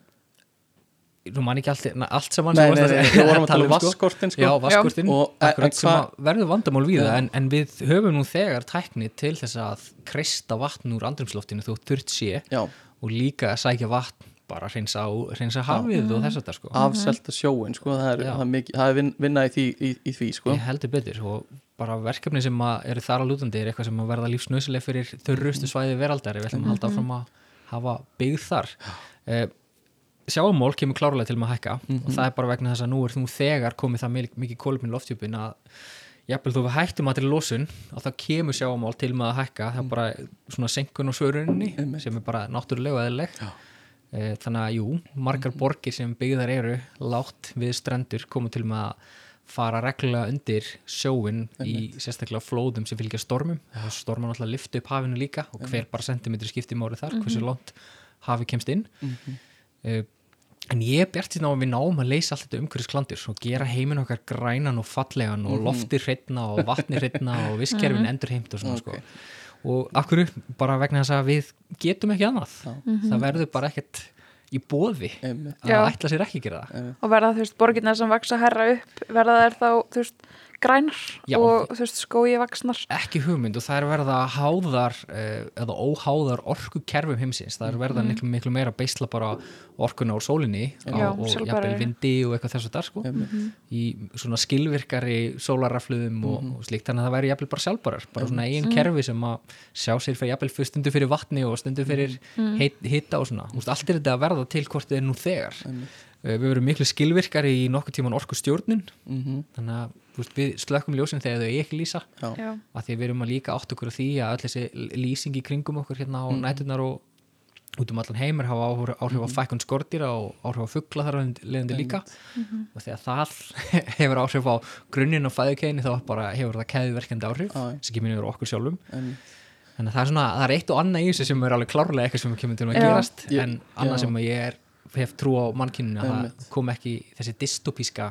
nú man ekki allt, na, allt saman Nei, sem nei, nei, við vorum að tala um sko. vasskortin sko. Já, vaskortin, Og- en- akkurat en sem hvað- að verður vandamál við það en, en við höfum nú þegar tækni til þess að kreista vatn úr andrumsloftinu þú þurft sé Já, og líka að sækja vatn bara hreinsa hafið og þess að það sko. Afselta sjóin sko. það er, er, mikið, það er vin, vinna í því, í, í því sko. Ég heldur betur og bara verkefni sem að eru þar á lútandi er eitthvað sem að verða lífsnöðsileg fyrir þurrustu svæði veraldar við ætlum að halda áfram að hafa byggð þar. Eh, sjáumól kemur klárlega til með að hækka og það er bara vegna þess að nú er þú þegar komið það mikið, kóluminn loftjöpin að jafnvel þú við hættum að til losun og það kemur sjáumál til með að hækka það er bara svona senkun og svöruninni Einmitt. sem er bara náttúrulega Eh, þannig að jú, margar borgir sem byggðar eru látt við strendur komið til með að fara reglulega undir sjóin í sérstaklega flóðum sem fylgja stormum. Stormar náttúrulega lyfti upp hafinu líka og hver bara sentimetri skipti máli þar hversu langt hafi kemst inn. Uh, en ég er bjart síðan á að við náum að leysa allt þetta umhverfis klandur og gera heiminn okkar grænan og fallegan og lofti hreitna og vatni hreitna og visskerfin endur heimt og svona Ok. sko og hverju, bara vegna þess að við getum ekki annað. Það verður bara ekkert í bóði að ætla sér ekki að gera það. Og verða þú veist borginnar sem vaksa herra upp verða þær þá þú veist grænar Já. og þú veist skói vaksnar ekki hugmynd og það er verða háðar eh, eða óháðar orkukerfum heimsins, það er verða miklu, miklu meira beisla bara orkuna úr sólinni á, Já, og sjálfbærari. jafnvel vindi og eitthvað þess að það sko í svona skilvirkari sólarrafluðum og, og slíkt. Þannig að það væri jafnvel bara sjálfbarar bara svona eigin kerfi sem að sjá sér fyrir jafnvel fyrir stundu fyrir vatni og stundu fyrir heit, hitta og svona, Úst, allt er þetta að verða til hvort þið er nú þegar. Eh, við verum miklu skilvirkari í nokkuð tíman orkustjórnun. Mhm. þannig að veist, við slökkum ljósin þegar þau ekki lýsa Já. Já. að því við erum að líka átt okkur á því að öll þessi lýsing í kringum okkur hérna á Mhm. nætunar og út um allan heimur hafa áhrif, áhrif á fækkun skordýra og áhrif á fuggla þar af leiðandi líka og þegar það hefur áhrif á grunninn og fæðukeginni þá bara hefur það keðverkandi áhrif Já, já. sem kemur yfir okkur sjálfum Einmitt. þannig að það er svona, það er eitt og annað í þessu sem er alveg klárlega eitthvað sem kemur til að Já. gerast Ég- en annað já. sem ég er hef trú á mannkyninu að það kom ekki þessi dystopíska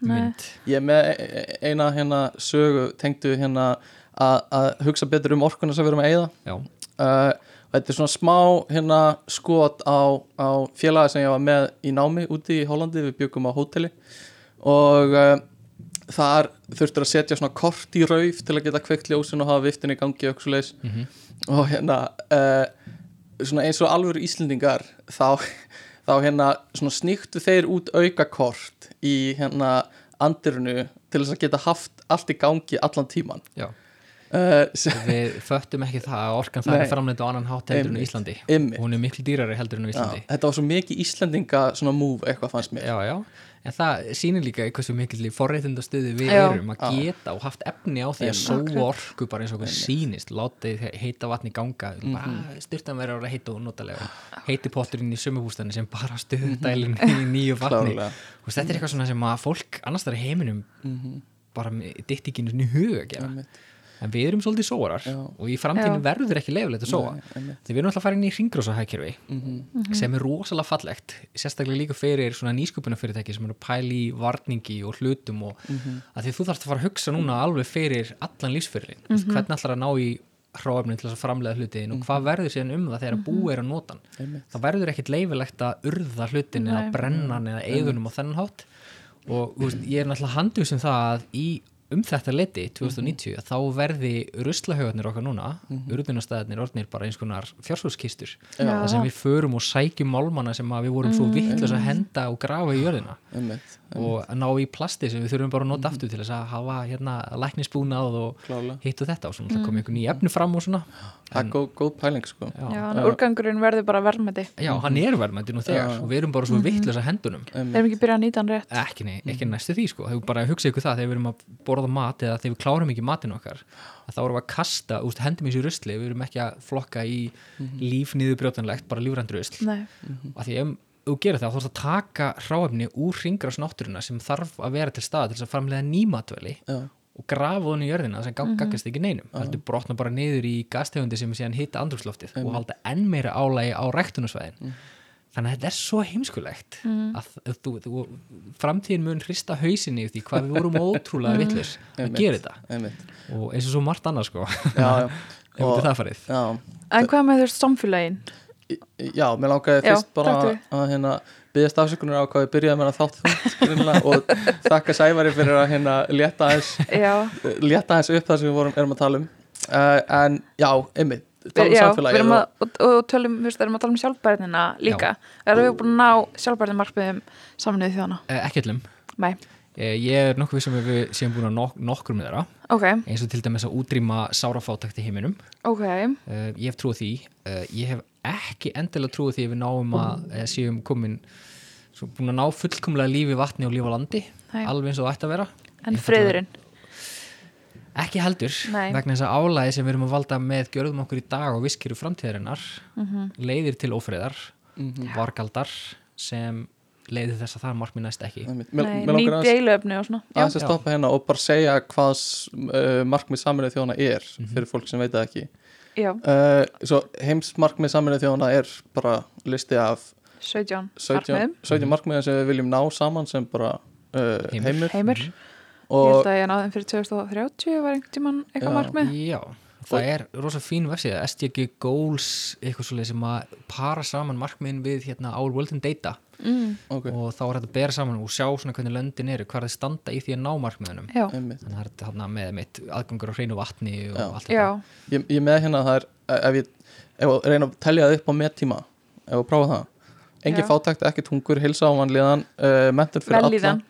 mynd. Ég er með e- e- eina hérna sögu tengdu hérna að að hugsa betur um orkuna sem við erum að já, uh, og þetta er svona smá hérna skot á, á félagi sem ég var með í námi úti í Hollandi, við byggum á hóteli. Og uh, þar þurftur að setja svona kort í rauf til að geta kveikt ljósin og hafa viftin í gangi og leis Mhm. og hérna uh, svona eins og alvöru Íslendingar þá, þá hérna svona sníktu þeir út aukakort í hérna andirinu til þess að geta haft allt í gangi allan tíman uh, sem, við föttum ekki það að orkan það er framleitt á annan hátt heldur en. Íslandi. Einmitt. hún er miklu dýrari heldur en á já, Íslandi. þetta var svo mikið Íslendinga svona move eitthvað fannst mér. Já, já, en það sýnir líka hversu mikil forréttindastuði við Já. erum að Já. geta og haft efni á því að sóa orku bara eins og okkur sýnist. Látið heita vatni ganga. Mhm. bara styrtan verður að vera heita og notalega. Heiti potturinn í sömubústæðin sem bara stuðdælin í nýju vatni. Og þetta er eitthvað svona sem að fólk annars þar í heiminum bara ditt ekki einu huga að gera. En við erum svolítið sóarar Já. og í framtíðinu Já. verður ekki leifilegt að sóa því við erum alltaf að fara inn í ringrósahækjörfi Mhm. sem er rosalega fallegt sérstaklega líka fyrir svona nýsköpunarfyrirtæki sem eru að pæla í varningi og hlutum og Mhm. að því þú þarfst að fara að hugsa núna alveg fyrir allan lífsfyrirlin mm -hmm. hvernig ætlar að ná í hráefnin til þess að framlega hlutin og hvað verður síðan um það þegar búið er að nota það verður ekkit leifilegt að urða hlutin eða Nei. brenna hann eða eigðunum á þennan hátt og veist, ég er náttúrulega handið sem það að í um þetta leti 2090 þá verði ruslahaugarnir okkar núna mm urðunastæðarnir orðnir bara eins konar fjársúskistur Já. þar sem við förum og sækjum málmana sem að við vorum svo vittlust að henda og grafa í jörðina. Einmitt, og ná í plasti sem við þurfum bara að nota aftur til þess að hafa hérna læknisbúnað og klálega. hitt og þetta og svona mm. komið einhvern ný efni fram og svona. Það er góð, góð pæling sko. Já, Já, að úrgangurinn verður bara verðmæti. Já hann er verðmændi nú þegar. Og við erum bara svo vittlust að hendunum það borða mat eða þegar við klárum ekki matinn okkar að þá erum við að kasta, úst, hendum í þessu rusli við erum ekki að flokka í líf niðurbrjótanlegt, bara lífrænt rusl. Nei, að því ef þú gerir það þá þarfst að taka hráefni úr hringrás náttúruna sem þarf að vera til staða til þess að framlega nýmatveli já, og grafa þannig í jörðina sem mm gaggast ekki neinum. Heldur brotna bara niður í gastegundi sem síðan hitta andrúksloftið og halda enn meira álægi á ræktunusvæðin þannig að þetta er svo heimskulegt að að þú, þú, framtíðin mun hrista hausinni því hvað við vorum ótrúlega vitlis að Einmitt. gera þetta. og eins og svo margt annað sko. Já, já, ef þetta það farið. já, en hvað með veist samfélagin? já, mér langaði Já, fyrst bara taktu. að, að hérna byggðast afsökunar á hvað við byrjaði með að þátt og þakka Sævari fyrir að hérna létta aðeins Já, létta aðeins upp það sem við vorum, erum að tala um. Uh, en já, einmitt tala um við samfélagið og, og, og tölum, veist, erum að tala um sjálfbærnina líka. Erum við búin að ná sjálfbærnin markmiðum saminuð þjóðana? eh, ekki allum, eh, ég er nokkuð sem við séum búin að nok nokkur með þeirra. Ok, eins og til dæmis að útrýma sárafátakt í heiminum. Ok. Uh, ég hef trúið því. Ég hef ekki endilega trúið því að við náum að uh, séum komin búin að ná fullkomlega lífi vatni og lífi á landi Nei. alveg eins og það ætti að vera. En friðurinn? Ekki heldur Nei. vegna þess að álæði sem við erum að valda með gjörðum okkur í dag og viskiru framtíðarinnar Mhm. leiðir til ófriðar Mhm. vargaldar sem leiðir þess að það markmið næst ekki. Einmitt, mér, Nei, mér ný langar aðeins deiluefni og svona. Já, aðeins að stoppa hérna og bara segja hvað uh, markmið saminuð þjóðana er fyrir fólk sem veit það ekki. Já. Uh, svo heims markmið saminuð þjóðana er bara listi af 17 17, markmiðum. 17 markmiðin sem við viljum ná saman sem bara uh, Heimur. heimur, Heimur, ég og held að ég náði þeim fyrir 2030 var einhvern tímann eitthvað markmið Já, það er rosa fín vefsíða SDG Goals, eitthvað svolítið sem að para saman markmiðin við hérna Our World in Data. Mm, ok, og þá er þetta að bera saman og sjá svona hvernig löndin eru, hvað þeir standa í því að ná markmiðunum. Já, einmitt. Þannig að það er þetta með mitt aðgangur á hreinu vatni og Já. allt já, þetta. Ég, ég með hérna að það er ef ég, ef ég reyna að telja það upp á mettíma ef ég prófa það. Engin Já. fátækt, ekki tungur, hilsa og vanlíðan uh, mentur fyrir Vellíðan.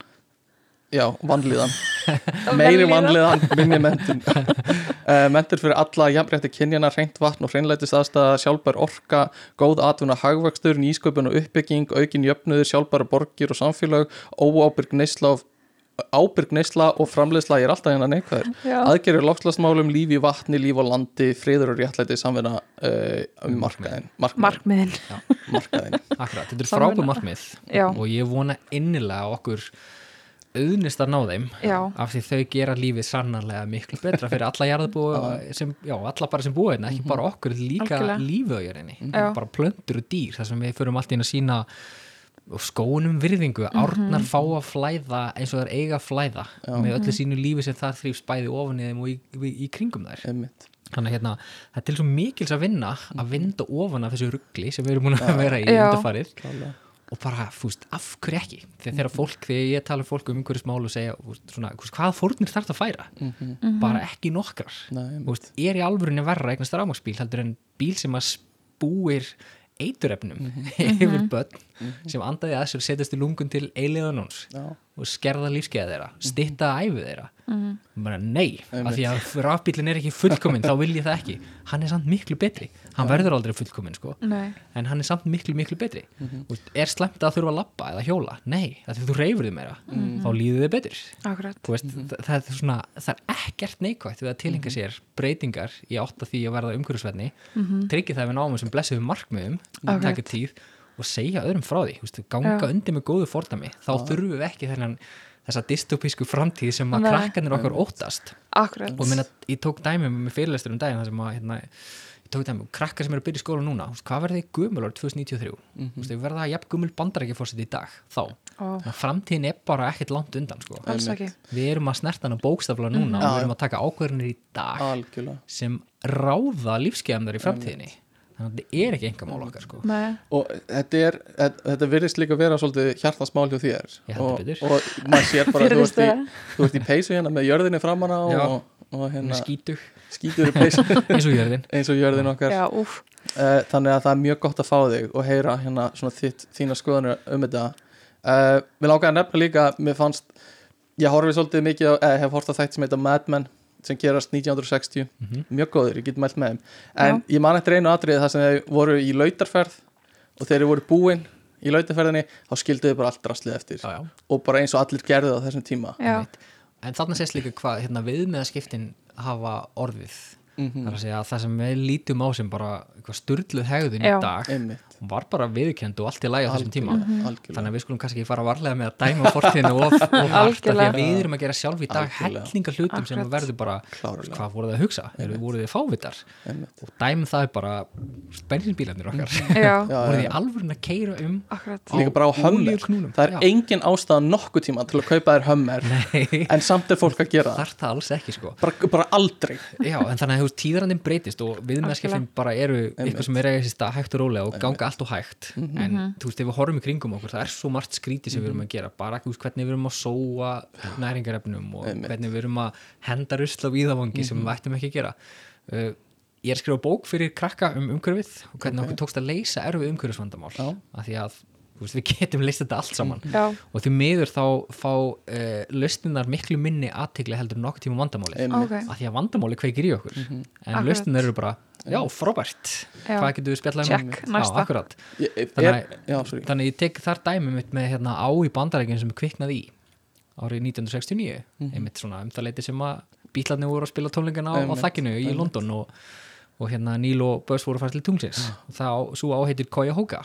Já, vanlíðan. Meiri vanlíðan, minni mentun uh, mentur fyrir alla jafnrétti kynjana, reynt vatn og hreinlætist aðstæða sjálfbær orka, góð atvinna hagvöxtur, nýsköpun og uppbygging aukin jöfnuður, sjálfbæra borgir og samfélag óábyrg neysla og ábyrg neysla og framleiðsla ég er alltaf hérna neikvæður. Aðgerður loftslagsmálum, líf í vatni, líf á landi friður og réttlæti samvinna uh, um markaðin, markaðin, Markmiðin. Markaðin. Akkurat, þetta er frábæð markmið Já. og ég vona innilega að okkur auðnist að ná þeim Já, af því þau gera lífið sannarlega miklu betra fyrir alla jarðabúa sem, já, alla bara sem búa hérna, ekki bara okkur líka á jörðinni. Já. bara plöntur og dýr, þar sem við förum allt inn að sína og skónum virðingu, árnar fá að flæða eins og þær eiga að flæða með öllu sínu lífi sem það þrýfst bæði ofan í þeim og í, í, í kringum þær. Einmitt. þannig að hérna, það er til svo mikils að vinna að vinda ofan af þessu ruggli sem við erum búin að vera í Já. undarfarið. Og bara, fúst, af hverju ekki? Þegar, þegar fólk, þegar ég tala um fólk um einhverjus mál og segja, fúst, svona, fúst, hvað fórnir þarf að færa? Mhm. bara ekki nokkrar. Nei, fúst, er í alvörunni verra eignast rámaksbíl heldur en bíl sem að spúir eiturefnum Mhm. yfir börn sem andaði að sér setjast í lungun til eiliðanóns Já. og skerða lífskeiða þeirra, Mhm. stitta æfið þeirra. Bara nei, af því að rafbílinn er ekki fullkominn, þá vil ég það ekki. Hann er samt miklu betri, hann verður aldrei fullkominn sko, nei. En hann er samt miklu miklu betri. Mhm. mm er slemt að þurfa að lappa eða hjóla, nei, af því að þú reyfur þig meira. Mhm. þá líður þið betur. Akkurat. Þú veist, það, er svona, það er ekkert neikvægt við að tilenga sér breytingar í átt að því að verða umhverfisverðni mm -hmm. tryggja það að við náum þessum blessuðum markmiðum Akkurat. taka tíð og segja öðrum frá því. Þú veist, ganga Já. undir með góðu fordami þá þurfum við ekki þennan þessa dystopísku framtíð sem að krakkanir okkar óttast. Akkurat. Og minna, ég tók dæmi með fyrirlestur um daginn þar sem að hérna, ég tók dæmi, krakkar sem eru að byrja í skóla núna þú veist, hvað verði gömul árið 2093 mm -hmm. við verða jafn gömul bandarækjafórsett í dag þá, að framtíðin er bara ekkert langt undan sko. Við erum að snerta hana bókstafla núna og Já, við erum að taka ákvörðinir í dag algjörlega. sem ráða lífskeiðamnar í framtíðinni. Þannig að þetta er ekki engamál okkar sko. Nei, og þetta er, þetta virðist líka vera svolítið hjartasmál hjá þér. Já, og, betur. og maður sér bara þú ert, í, vera. þú ert í peysu hérna með jörðinni framanna og, og hérna, hérna skítug skítur peysu eins og jörðin. Eins og jörðin okkar. Já, uh, þannig að það er mjög gott að fá þig og heyra hérna svona þitt, þína skoðanir um þetta. Uh, Mér langaði að nefna líka mér fannst, ég horfið svolítið mikið á, eh, hef hort á þætt sem heita Mad Men sem gerast 1960, Mhm. mjög góður, ég get mælt með þeim. En ég man eftir einu atriði þar sem þau voru í lautarferð og þeir eru voru búin í lautarferðinni þá skildu þau bara allt rastlið eftir. Já, já. og bara eins og allir gerðu á þessum tíma. Já, en þarna sést líka hvað hérna, viðmiðaskiptin hafa orðið Mhm. það er að segja að það sem við lítum á sem bara eitthvað sturluð hegðun í dag einmitt, var bara viðkend og allt í lagi á þessum tíma. Algjörlega þannig að við skulum kannski ekki fara varlega með að dæma fortíðinu of, of hart af því að við erum að gera sjálf í dag hellinga hlutum sem Akkurat. verður bara Klárlega. hvað voruð þið að hugsa, eru voruð þið fávitar? Einmitt. og dæmum það er bara bensinbílarnir okkar. Já, Já, voruð þið alvörin að keira um akkurat. líka bara á olíuknúnum. það er engin ástæða nokkuð tíma til að kaupa þér hömmer Nei, en samt er fólk að gera það. Þarf það alls ekki sko. Bara, bara aldrei Þú veist, tíðarandinn breytist og viðmeðskipin bara eru eitthvað sem er eiga sér stað hægt og rólega og ganga allt og hægt. En þú veist, ef við horfum í kringum okkur það er svo margt skríti sem við erum að gera. Bara þú veist, hvernig við erum að sóa næringarefnum og Einmitt. hvernig við erum að henda rusl á víðavangi sem við ættum ekki að gera. Uh, Ég er að skrifa bók fyrir krakka um umhverfið og hvernig okkur tókst að leysa erfið umhverfisvandamál af því að við getum leist þetta allt saman. Já, og því miður þá fá uh, lausninar miklu minni aðtegli heldur en nokkuð tíma vandamálið. Einmitt. ok. Að því að vandamáli kveikir í okkur. En Akkurat. lausnin eru bara, já, frábært. Já. hvað getur við spjallað um? Check, já, akkurat. Ég- er, Þannig já, sorry. þannig ég tek þar dæmi mitt með hérna, á í bandarækjum sem er kviknað í árið 1969 einmitt svona um það leiti sem að bílarnir voru að spila tónleikana á, á þakkinu í London og, og hérna Neil og Buzz voru fært til tungsins og það svo áheitir Cuyahoga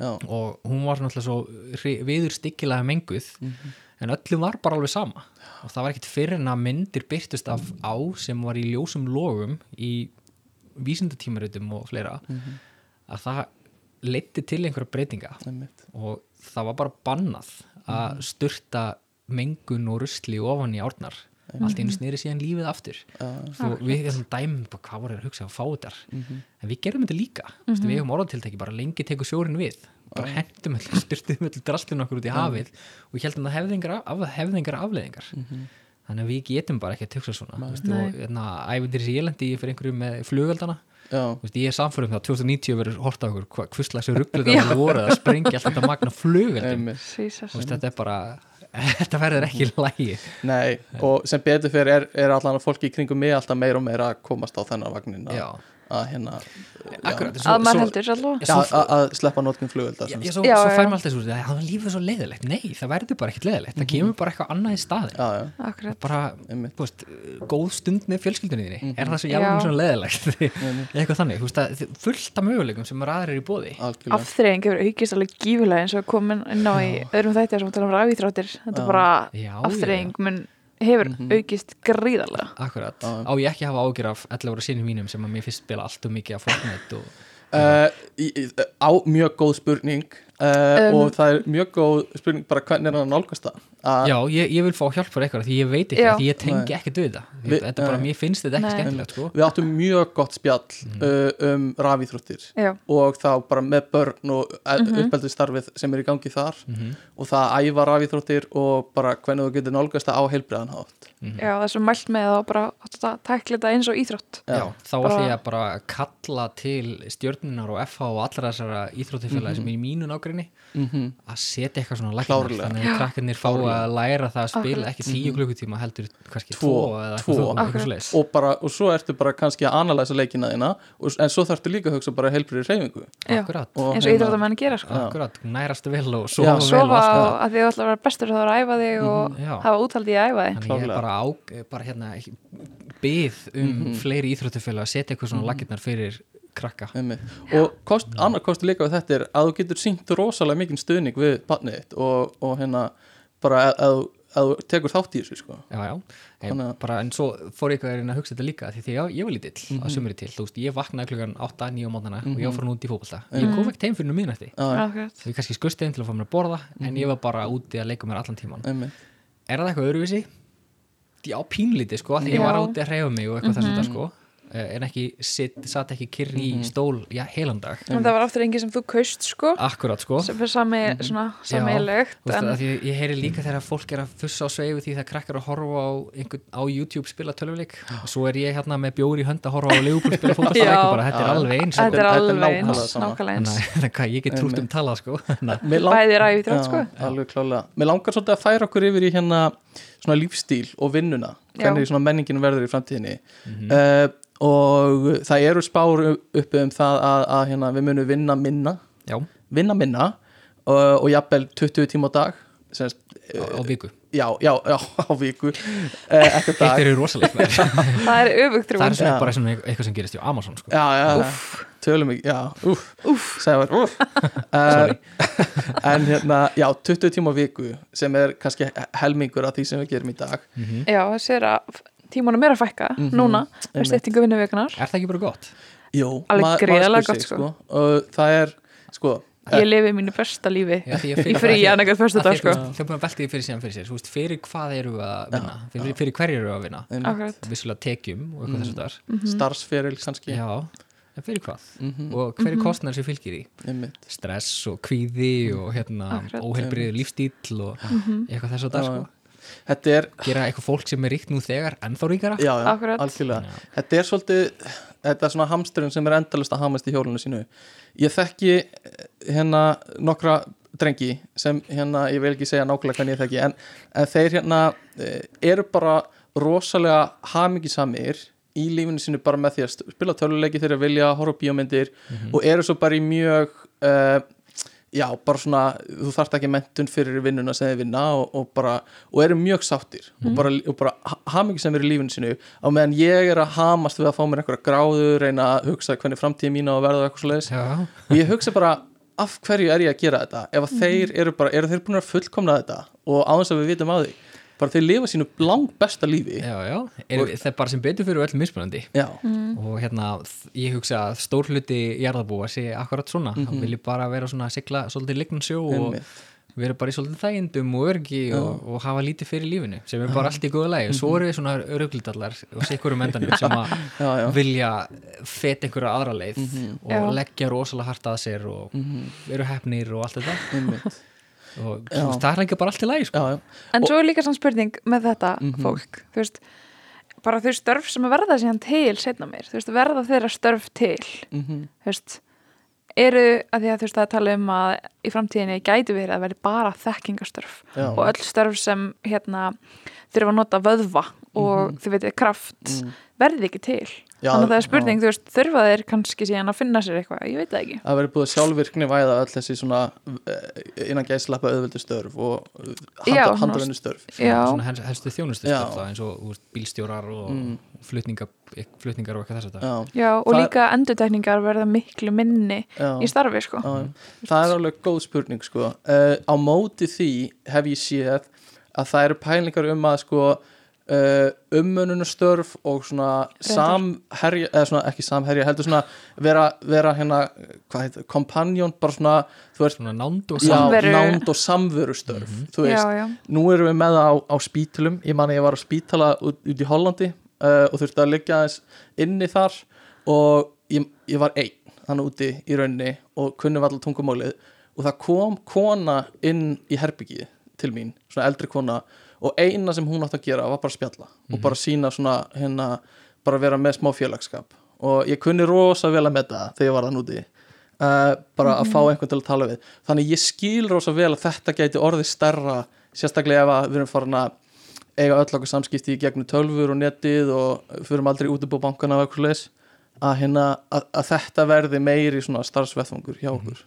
já, og hún var náttúrulega svo viður styggilega menguð en öllum var bara alveg sama. Og það var ekkit fyrir en að myndir byrtust af á sem var í ljósum logum í vísindatímaritum og fleira að það leiti til einhverja breytinga. Og það var bara bannað að sturta mengun og rusli ofan í árnar allt einu snýri síðan lífið aftur. Svo við erum dæmum bara hvað voru að hugsa að fá þetta. En við gerum þetta líka. -hmm. við hefum orðatiltæki bara lengi tekur sjórin við. Bara hendum allir, styrtum allir drastlun okkur út í hafið og heldum það hefði engar, af, hefði engar afleðingar þannig að við getum bara ekki að hugsa svona. Hérna, ævindir í Írlandi fyrir einhverju með flugöldana veist, ég er samfærum það 2090 verður hort á okkur hvað hvurslags rugglu það voru að sprengja alltaf magna veist, þetta er bara þetta verður ekki lægi Nei, og sem betur fyrir er, er allan fólki í kringum mig alltaf meira og meira að komast á þennan vagnin að, að hérna akkurat svo, Að maður svo, heldur já, að, að sleppa notkun flugvelda já, sem- já, svo, Já, svo fær maður alltaf svo að hann lífið er svo leiðilegt, nei, það verður bara ekkert leiðilegt. Það kemur bara eitthvað annað í staðin bara, þú veist, góð stund með fjölskyldunni þinni, er það svo Já. jálfum svona leiðilegt? Eitthvað þannig, þú veist, að fullt af möguleikum sem er aðrir í bóði Afþreying hefur aukist alveg gífulega eins og komin inn á í öðrum þættir sem tala um rafíþróttir Þetta Já. bara Já, afþreying mun hefur aukist gríðarlega akkurat, Já. á ég ekki að hafa ágjur af 11 ára sinni mínum sem að mér finnst spila allt og mikið af Fortnite og uh, í, í, á mjög góð spurning uh, Um, og það er mjög góð spurning bara hvernig er hann að nálgast það? Að, Já, ég, ég vil fá hjálp fyrir eitthvað því ég veit ekki, Já. því ég tengi ekkert við það. Þetta bara, mér finnst þetta ekki skemmtilegt sko. við áttum mjög gott spjall Mhm. uh, um rafíþróttir Já, og þá bara með börn og Mhm. mm uppeldistarfið sem er í gangi þar Mhm. og það að æfa rafíþróttir og bara hvernig þú getur nálgast það á heilbriðanhátt já það er svo mælt með og bara að tækla þetta eins og íþrótt. Já, þá Bara- ætlum ég að bara kalla til stjörnunar og FH og allra þessara íþróttifélagi nágrinni mm -hmm. að setja eitthvað svona Klárlega. þannig að krakkarnir fá að læra það að spila ekki tíu klukkutíma heldur kannski Tvo, tvo, eða tvo. eitthvað, eitthvað Akkurat. svoleiðis. og, bara, og svo ertu bara kannski að analæsa leikina þína og, en svo þarftu líka að hugsa bara heilbriði reyfingu Já. Akkurat, Og eins og hérna- íþróttamenn gera sko. Akkurat, nærastu vel og sofa vel Sofa að þú ætla að vera bestur þá að æfa þig og Já. hafa úthaldi í að æfa þig. Þannig ég er bara, á, bara hérna byð um fleiri íþróttufélag að setja eitthvað svona laginnar fyrir krakka. Og kost, annar kosti líka við þetta er að þú getur syngt rosalega mikinn stuðning við barnið þitt og, og hérna bara að, að, að þú tekur þátt í þessu sko. já, já, en, Þannig bara, en svo fór ég að reyna að hugsa þetta líka því þegar ég, ég var lítill að sumri til, þú veist, ég vaknaði klukkan 8-9 á mótana og ég var farin út í fótbolta. Ég kom ekki heim fyrir nú miðnætti Já, já, Akkurat. ég kannski skusti heim til að fá mér að borða en ég var bara úti að leika mér allan tíman er það eitthvað öðruvísi? Já, pínlítið sko, því ég Já. var úti að reyfa mig og eitthvað þess að þetta sko en ekki satt ekki kyrr í Mhm. stól já, heilandag en það var aftur engin sem þú kaust sko. Akkurat sko. Sem fyrir sami, svona, sameilegt Þú veist, en, að því ég heyri líka þegar fólk er að fussa á sveifu því það krakkar að horfa á, einhvern, á YouTube spila tölvuleik. Og svo er ég hérna með bjóri í hönd að horfa á Leopold spila Já. og bara þetta er Já. alveg eins þetta er Þetta er alveg eins nákvæmlega eins. Þannig að hvað, ég get trútt um talað sko. Bæði ræði Já, sko. alveg klálega Mér langar svolítið að færa okkur yfir í hérna svona lífstíl og vinnuna. Hvernig svona menningin verður í framtíðinni. Uh, og það eru spár uppi um það að, að hérna, við munum vinna minna. Já, vinna minna og, og jafnvel 20 tíma á dag Semst, á, á viku. Já, já, já, á viku uh, Eitt dag. Eru rosalega það er öfugt Það er svona bara svona eitthvað sem gerist á Amazon sko. já, já, tölum ekki, Sævar, úff uh, en hérna, já, 20 tíma á viku sem er kannski helmingur af því sem við gerum í dag. Já, þessi er að tímanum er að fækka Mhm, núna með einmitt. styttingu vinnuvikunar Er það ekki bara gott? Jú, Alveg spyr gott, sig, sko. og það er, sko ég lifi mínu besta lífi Já, í frí ekkert fyrstu að dag sko þú veist, Þegar maður velti því fyrir síðan fyrir sér þú veist, Fyrir hvað eru við að vinna? Fyrir, fyrir hverju eru við að vinna? Vissulega tekjum og eitthvað þessu þar Mhm. starfsferil kannski Já, en fyrir hvað? Mhm, Og hver er kostnær sem fylgir því? einmitt. Stress og kvíði og hérna Akkurat. óheilbriður lífstíl og Mhm. eitthvað þessu þar Já, sko. Þetta er, Gera eitthvað fólk sem er ríkt nú þegar ennþá ríkara? Já, já, algjörlega. Já. Þetta er svolítið, þetta er svona hamsturinn sem er endalist að hamast í hjólinu sínu. Ég þekki eh, hérna nokkra drengi sem hérna, ég vil ekki segja nákvæmlega hvernig ég þekki en, en þeir hérna eh, eru bara rosalega hamingisamir í lífinu sínu bara með því að spila töluleiki þeir að vilja horfa á bíómyndir og eru svo bara í mjög uh, já, bara svona þú þarft ekki mentun fyrir vinnuna sem þeir vinna og, og bara, og eru mjög sáttir og bara, og bara hamingisamir í lífinu sínu. Á meðan ég er að hamast við að fá mér einhverja gráðu, reyna að hugsa hvernig framtíð mín á að verða eitthvað Já, og ég hugsa bara af hverju er ég að gera þetta? Ef að þeir eru bara, eru þeir búin að fullkomna þetta? Og á þess að við vitum að því bara þeir lifa sínu lang besta lífi. Já, já. Er, Það er bara sem betur fyrir öll mismunandi. Já, og hérna ég hugsa að stór hluti jarðabúa sé akkurat svona. Mm -hmm. vilji bara vera svona að sigla svolítið lignan sjó og vera bara í svolítið þægindum og örgi og, og hafa lítið fyrir lífinu sem er bara allt í góða lægi og svo eru við svona örglindallar og sikkurum endanum sem að já, já. vilja fet einhverja aðra leið og Já. leggja rosalega hart að sér og eru hefnir og allt þetta. Og það er ekki bara allt í lægi sko. já, já, En svo er líka svona spurning með þetta Mhm. fólk, þú veist bara þau störf sem að verða síðan til setna mér, þú veist, verða þeirra störf til mhm, þú veist eru, að því að þú veist, það er talið um að í framtíðinni gæti verið að verði bara þekkingastörf já, og öll störf sem hérna þurfa að nota vöðva og þið veitir kraft mm. verði ekki til þannig að það er spurning, já. þú veist, þurfa þeir kannski síðan að finna sér eitthvað, ég veit það ekki að verið búið að sjálfvirkni væða öll þessi svona eh, innan gæslappa auðveldu störf og Já, handa, svona- handavennu störf Já. svona helst, helstu þjónustu Já. eins og úr, bílstjórar og Mm. flutningar, flutningar og eitthvað þess að það já, Já, og Það- líka endurtekningar verða miklu minni já. í starfi, sko Já, það er alveg góð spurning sko. uh, á móti því hef ég séð að það eru pælingar um að sko uh, umönunastörf og svona samherja, eða svona ekki samherja heldur svona vera, vera hérna hvað heitir, kompanjón, bara svona þú veist, svona nánd og já, Samveru. nánd og samverustörf þú veist, Já, já, nú erum við með það á, á spítulum ég man að ég var á spítala út, út í Hollandi uh, og þurfti að liggja aðeins inni þar og ég, ég var einn þannig úti í rauninni og kunni allar tungumálið og það kom kona inn í herbyggið til mín, svona eldri kona og eina sem hún átt að gera var bara að spjalla og bara sína svona hérna bara vera með smá félagskap og ég kunni rosa vel að metta þegar ég var þann úti uh, bara að fá einhvern til að tala við. Þannig ég skil rosa vel að þetta gæti orðið stærra sérstaklega ef að við erum farin að eiga öll okkur samskipti í gegnum tölfur og netið og fyrir aldrei út upp á bankana og eitthvað leis að, hérna, að, að þetta verði meiri svona starfsvettfangur hjá okkur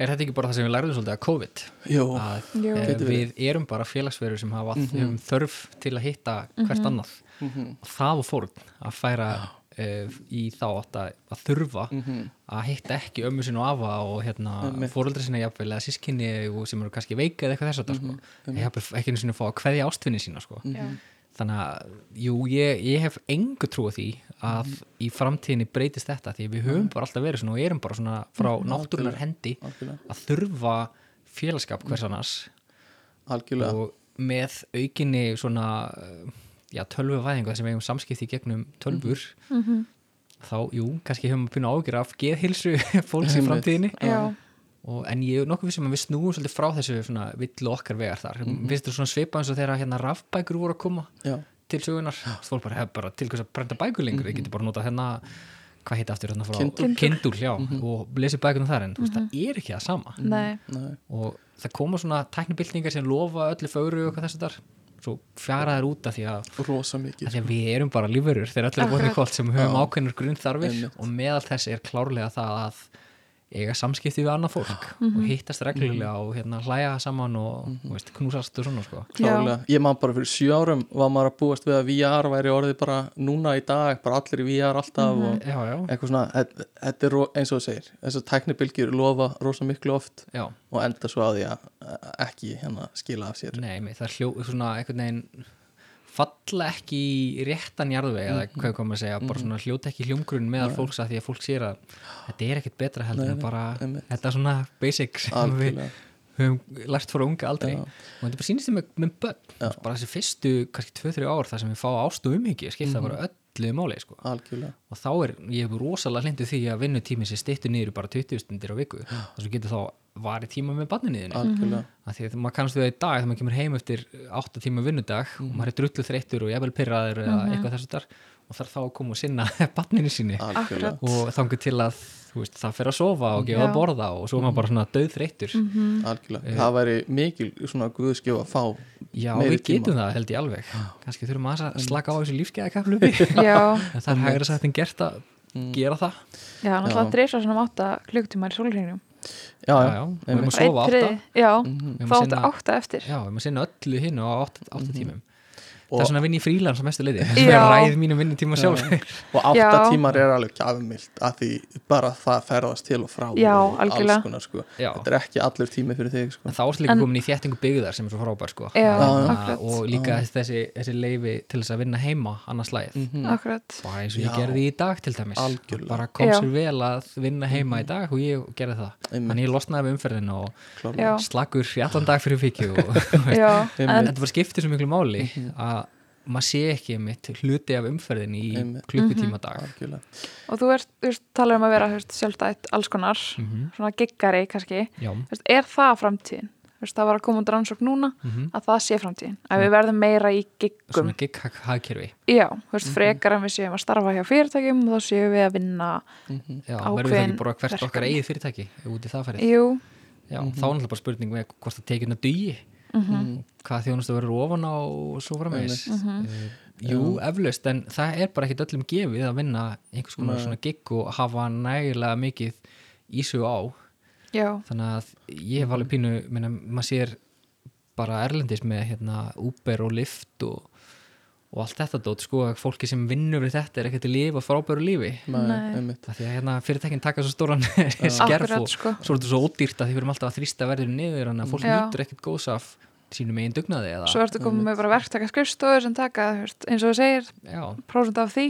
er þetta ekki bara það sem við lærðum svolítið að COVID að Jú. eh, Getur við erum bara félagsverður sem hafa mm þörf til að hitta hvert annað Mhm. og það var fórn að færa uh, í þá að, að þurfa Mhm. að hitta ekki ömmu og afa og hérna Einmitt. fóreldri sinni jafnvel eða sískinni og sem eru kannski veika eða eitthvað þess að það Mhm. sko. jafnvel ekki einu sinni fá að kveðja ástfinni sína sko. þannig að jú, ég, ég hef engu trú á því að Mhm. í framtíðinni breytist þetta því við höfum bara alltaf verið svona og erum bara svona frá náttúrunar hendi að þurfa félagskap hvers annars. Algjörlega. og með aukinni svona uh, já, tölvuvæðingu við eigum samskipti gegnum tölvur Mhm. þá, jú, kannski hefum við byrjað ágjur af geðhilsu fólks í framtíðinni. Og, en ég er nokkuð vissum að við snúum svolítið frá þessu svona villu okkar vegar þar. Mm finnst þú svona svipa eins og þegar hérna rafbækur voru að koma. Já, til sögunar, fólk bara, hef bara til hvers að brenda bækur lengur, við getum bara notað hérna hvað heit aftur hérna frá? Kindle. Já, og lesið bækurinn þar en þú veist, það er ekki það sama. Nei, nei, og það koma svona tæknibildningar sem lofa öllu fögru og hvað þess að þar svo fjara þær út af því að, mikið að því að við erum bara lífurur þegar öllu er bóðin í kolt sem höfum ákveðnur grunn þarfir og meðal þess er klárlega það að eiga samskipti við annað fólk og hittast reglulega og hérna hlæja saman og mm veist, knúsast og svona sko. Ég man bara fyrir sjö árum var maður að búast við að VR væri orðið bara núna í dag, bara allir í VR alltaf og já, já, eitthvað svona þetta- er eins og þú segir, þessar tæknibilgjur lofa rosa miklu oft já. og enda svo á því að að ekki hérna skila af sér. Nei, mei, það er hljó, svona einhvern veginn falla ekki í réttan jarðveg eða Mhm. hvað kom að segja, bara svona hljóta ekki hljómgrunn meðal fólks að því að fólk sér að þetta er ekkert betra heldur Nei, en bara einmitt. þetta er svona basic sem við algjörlega, höfum lært frá unga aldrei Já. og þetta bara sýnist þið með, með börn bara þessi fyrstu, kannski 2-3 ár þar sem við fá ást og umhyggju, skipta Mhm. bara öllu máli sko. og þá er, ég hef rosalega hlindið því að vinnutími sér stýttu niður bara 20 stundir á viku þess að getur þá varið tíma með barninniðinu algjörlega, að því að maður kannast við það í dag þegar maður kemur heim eftir 8 tíma vinnudag og maður er drullu þreyttur og jafnvel pyrraður eða eitthvað þessu þar og þarf þá að koma og sinna banninu síni algjörlega. Og þangur til að þú veist, það fer að sofa og gefa Já. að borða og svo er maður bara svona döð þreyttur algjörlega, það væri mikil svona guðskjöf að fá Já, við getum tíma. það held ég alveg. Kannski þurfum að slaka á þessu lífsgæðakaflubi já, en það er hægra sagt en gert að gera það. Já, náttúrulega dreifsa svona átta klukktímar í sólhringnum já, Já, við erum að sofa átta. já, Mhm. Áttu sinna- átta eftir. Já, við erum að sinna öllu hinn á átta, átta tímum Það er svona að vinna í frílans á mestu liði. Það er ræð mínum vinnutíma sjálf og átta tímar er alveg kjafmild að því bara það ferðast til og frá Já, og algjörlega. alls konar sko. Já. þetta er ekki allur tími fyrir þig sko. En þá er líka komin í þéttingu byggðar sem er svo frábær sko. já, akkurat, og líka þessi, þessi leifi til þess að vinna heima annars slæð Mhm. akkurat. Bara eins og ég Já. gerði í dag til dæmis. Algjörlega. bara kom sér vel að vinna heima í dag og ég gerði það. Þannig ég losnaði við umferðina og slagur allan dag fyrir en, þetta bara skiptir svo miklu máli að maður sé ekki mitt hluti af umferðin í Einmitt. klukkutíma dag. Algjörlega. Og þú ert, þú veist, talar um að vera sjálfstætt alls konar, Mhm. svona giggari kannski, veist, er það framtíðin? Veist, það var að koma út rannsókn núna Mhm. að það sé framtíðin, að við verðum meira í giggum, svona gig-hagkerfi já, veist, frekar en við séum að starfa hjá fyrirtækjum og þá séum við að vinna já, verður Ákveðin ekki bara hvert okkar eigið fyrirtæki út í það færið já, þá er náttúrulega bara spurning með hvort það tekið hérna dugi Mhm. hvað þjónustu verður ofan á og svo framvegis. Mhm. uh, jú, eflaust en það er bara ekkit öllum gefið að vinna einhvers konar svona gig og hafa nægilega mikið ísug á. Já, þannig að ég hef alveg pínu minna, maður sér bara erlendis með hérna, Uber og Lyft og, og allt þetta dót sko að fólki sem vinnur við þetta er ekkert að lifa frábæru lífi. Nei, það því að hérna, fyrirtækin taka svo stóran skerf Akkurat, og sko. svo er þetta svo ódýrt að því við erum alltaf að þrýsta verður niður þannig að fólk nýtur ekkert góðs af sínum eigin dugnaði eða svo ertu komið með bara verktaka skrifstofur sem taka, veist, eins og þú segir já, prósent af því,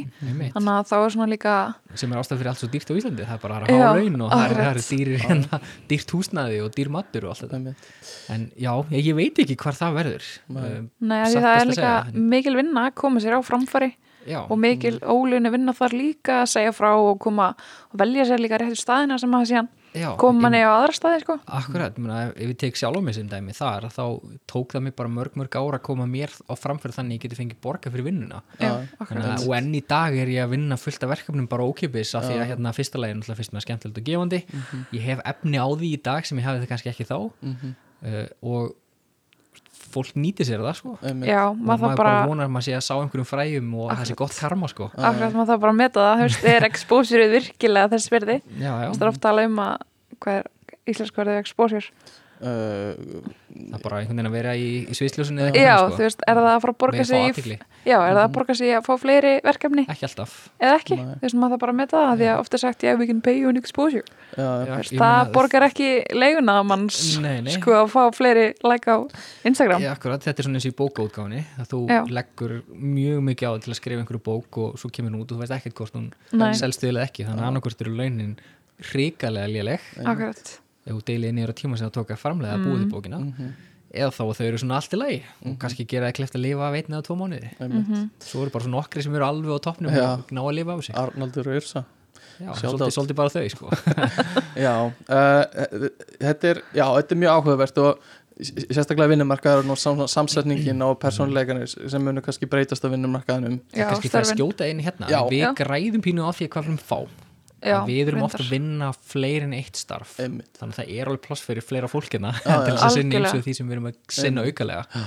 þannig að þá er svona líka sem er ástæð fyrir allt svo dýrt á Íslandi það er bara að hafa laun og það er, er dýr, hérna, dýrt húsnaði og dýr matur og allt þetta. Einmitt. en já, ég, veit ekki hvar það verður. Nei. Nei, af því Satt það er líka segja, en- mikil vinna að koma sér á framfæri já, og mikil ólunni vinna þar líka að segja frá og koma og velja sér líka réttu staðina sem að síðan koma manni á aðra staði sko. Akkurat, mena, ef ég tek sjálf á mig sem dæmi þar þá tók það mig bara mörg mörg ára að koma mér á framfyrir þannig að ég geti fengið borga fyrir vinnuna. Og enn í dag er ég að vinna fullt af verkefnum bara ókipis af því að hérna fyrsta legin náttúrulega fyrst með skemmtilegt og gefandi. Ég hef efni á því í dag sem ég hafði það kannski ekki þá. Mhm. uh, og fólk nýti sér það sko. Einmitt. Já, maður það bara vonar að maður sé að sá einhverjum fræjum og það sé gott karma sko. Akkurat maður það bara að meta það, þú veist, er exposure virkilega þess verði, já, já, það er ofta að tala um að hvað er íslensk verðið exposure það er bara einhvern veginn að vera í, í sviðsljósunni Já, eitthvað þú þannig, veist, er það að fara að borga Með sig í. Já, er það að borga sig að fá fleiri verkefni? Ekki alltaf. Eða ekki, Nei. þú veist, maður það bara meta það því að ofta er sagt, yeah, we can pay you an exposure. Já, Já, Þú veist, það meina, borgar ekki leiguna að manns Nei, nei. sko að fá fleiri like á Instagram. Já, akkurat, þetta er svona eins og í bókaútgáfinni að þú Já. leggur mjög mikið á til að skrifa einhverju bók og svo kemur hún út og þú veist ekkert hvort hún Nei. selst eða ekki, þannig að ef þú deilið á tíma sem það tók að framlega að búið í bókina Mhm. eða þá að þau eru svona allt í lagi og kannski gera það kleft að lifa af einn eða tvo mánuði einmitt. svo eru bara svona nokkri sem eru alveg á toppnum Já. og ná að lifa af sig Arnaldur og Yrsa svolítið, bara þau sko. Já, uh, þetta er já, þetta er mjög áhugavert og sérstaklega vinnumarkaður og sam, samsetningin og persónleikanir sem munur kannski breytast á vinnumarkaðinum Já, kannski fyrir að störfin. skjóta inn hérna Já. við græðum pínu á því hvað við erum fá Já, að við erum ofta að vinna fleiri en eitt starf. Einmitt. Þannig að það er alveg pláss fyrir fleira fólkina Já, til já. þess að sinna eins og því sem við erum að sinna aukalega.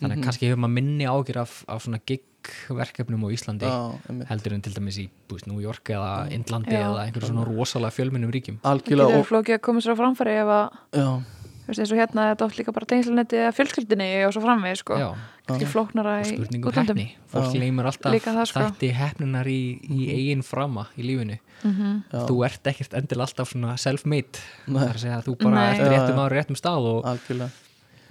Þannig að kannski hefur maður minni ágjur af, af svona gig-verkefnum á Íslandi Já, einmitt. heldur en til dæmis í búist, New York eða Indlandi Já. eða einhverju svona rosalega fjölmennum ríkjum. Það Algjörlega getur og, flókið að koma sér á framfæri ef að, já, þú veist, eins og hérna þetta oft líka bara tengslunetti eða fjölskyldinni og svo framvið, sko. Kannski flóknara í spurningum útlöndum. hefni fólk leymur alltaf það, sko. þætti hefnunar í, í eigin frama í lífinu Mhm. já, þú ert ekkert endilega alltaf svona self-made Nei. það að segja að þú bara Nei. ert Já, réttum ára réttum stað og, algjörlega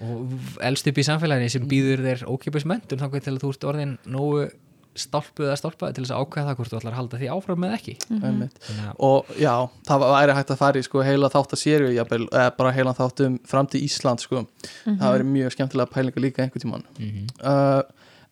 og elst upp í samfélaginu sem býður þér ókipis mentum þá til að þú ert orðin nógu stálpuð eða stálpaði til þess að ákveða það hvort þú ætlar að halda því áfram með ekki. Þannig að og já, það væri hægt að fara í sko heila þátt að séru jafnvel, eða bara heila þátt um framtíð Ísland sko, það væri mjög skemmtilega pælinga líka einhvern tímann. Mhm, uh,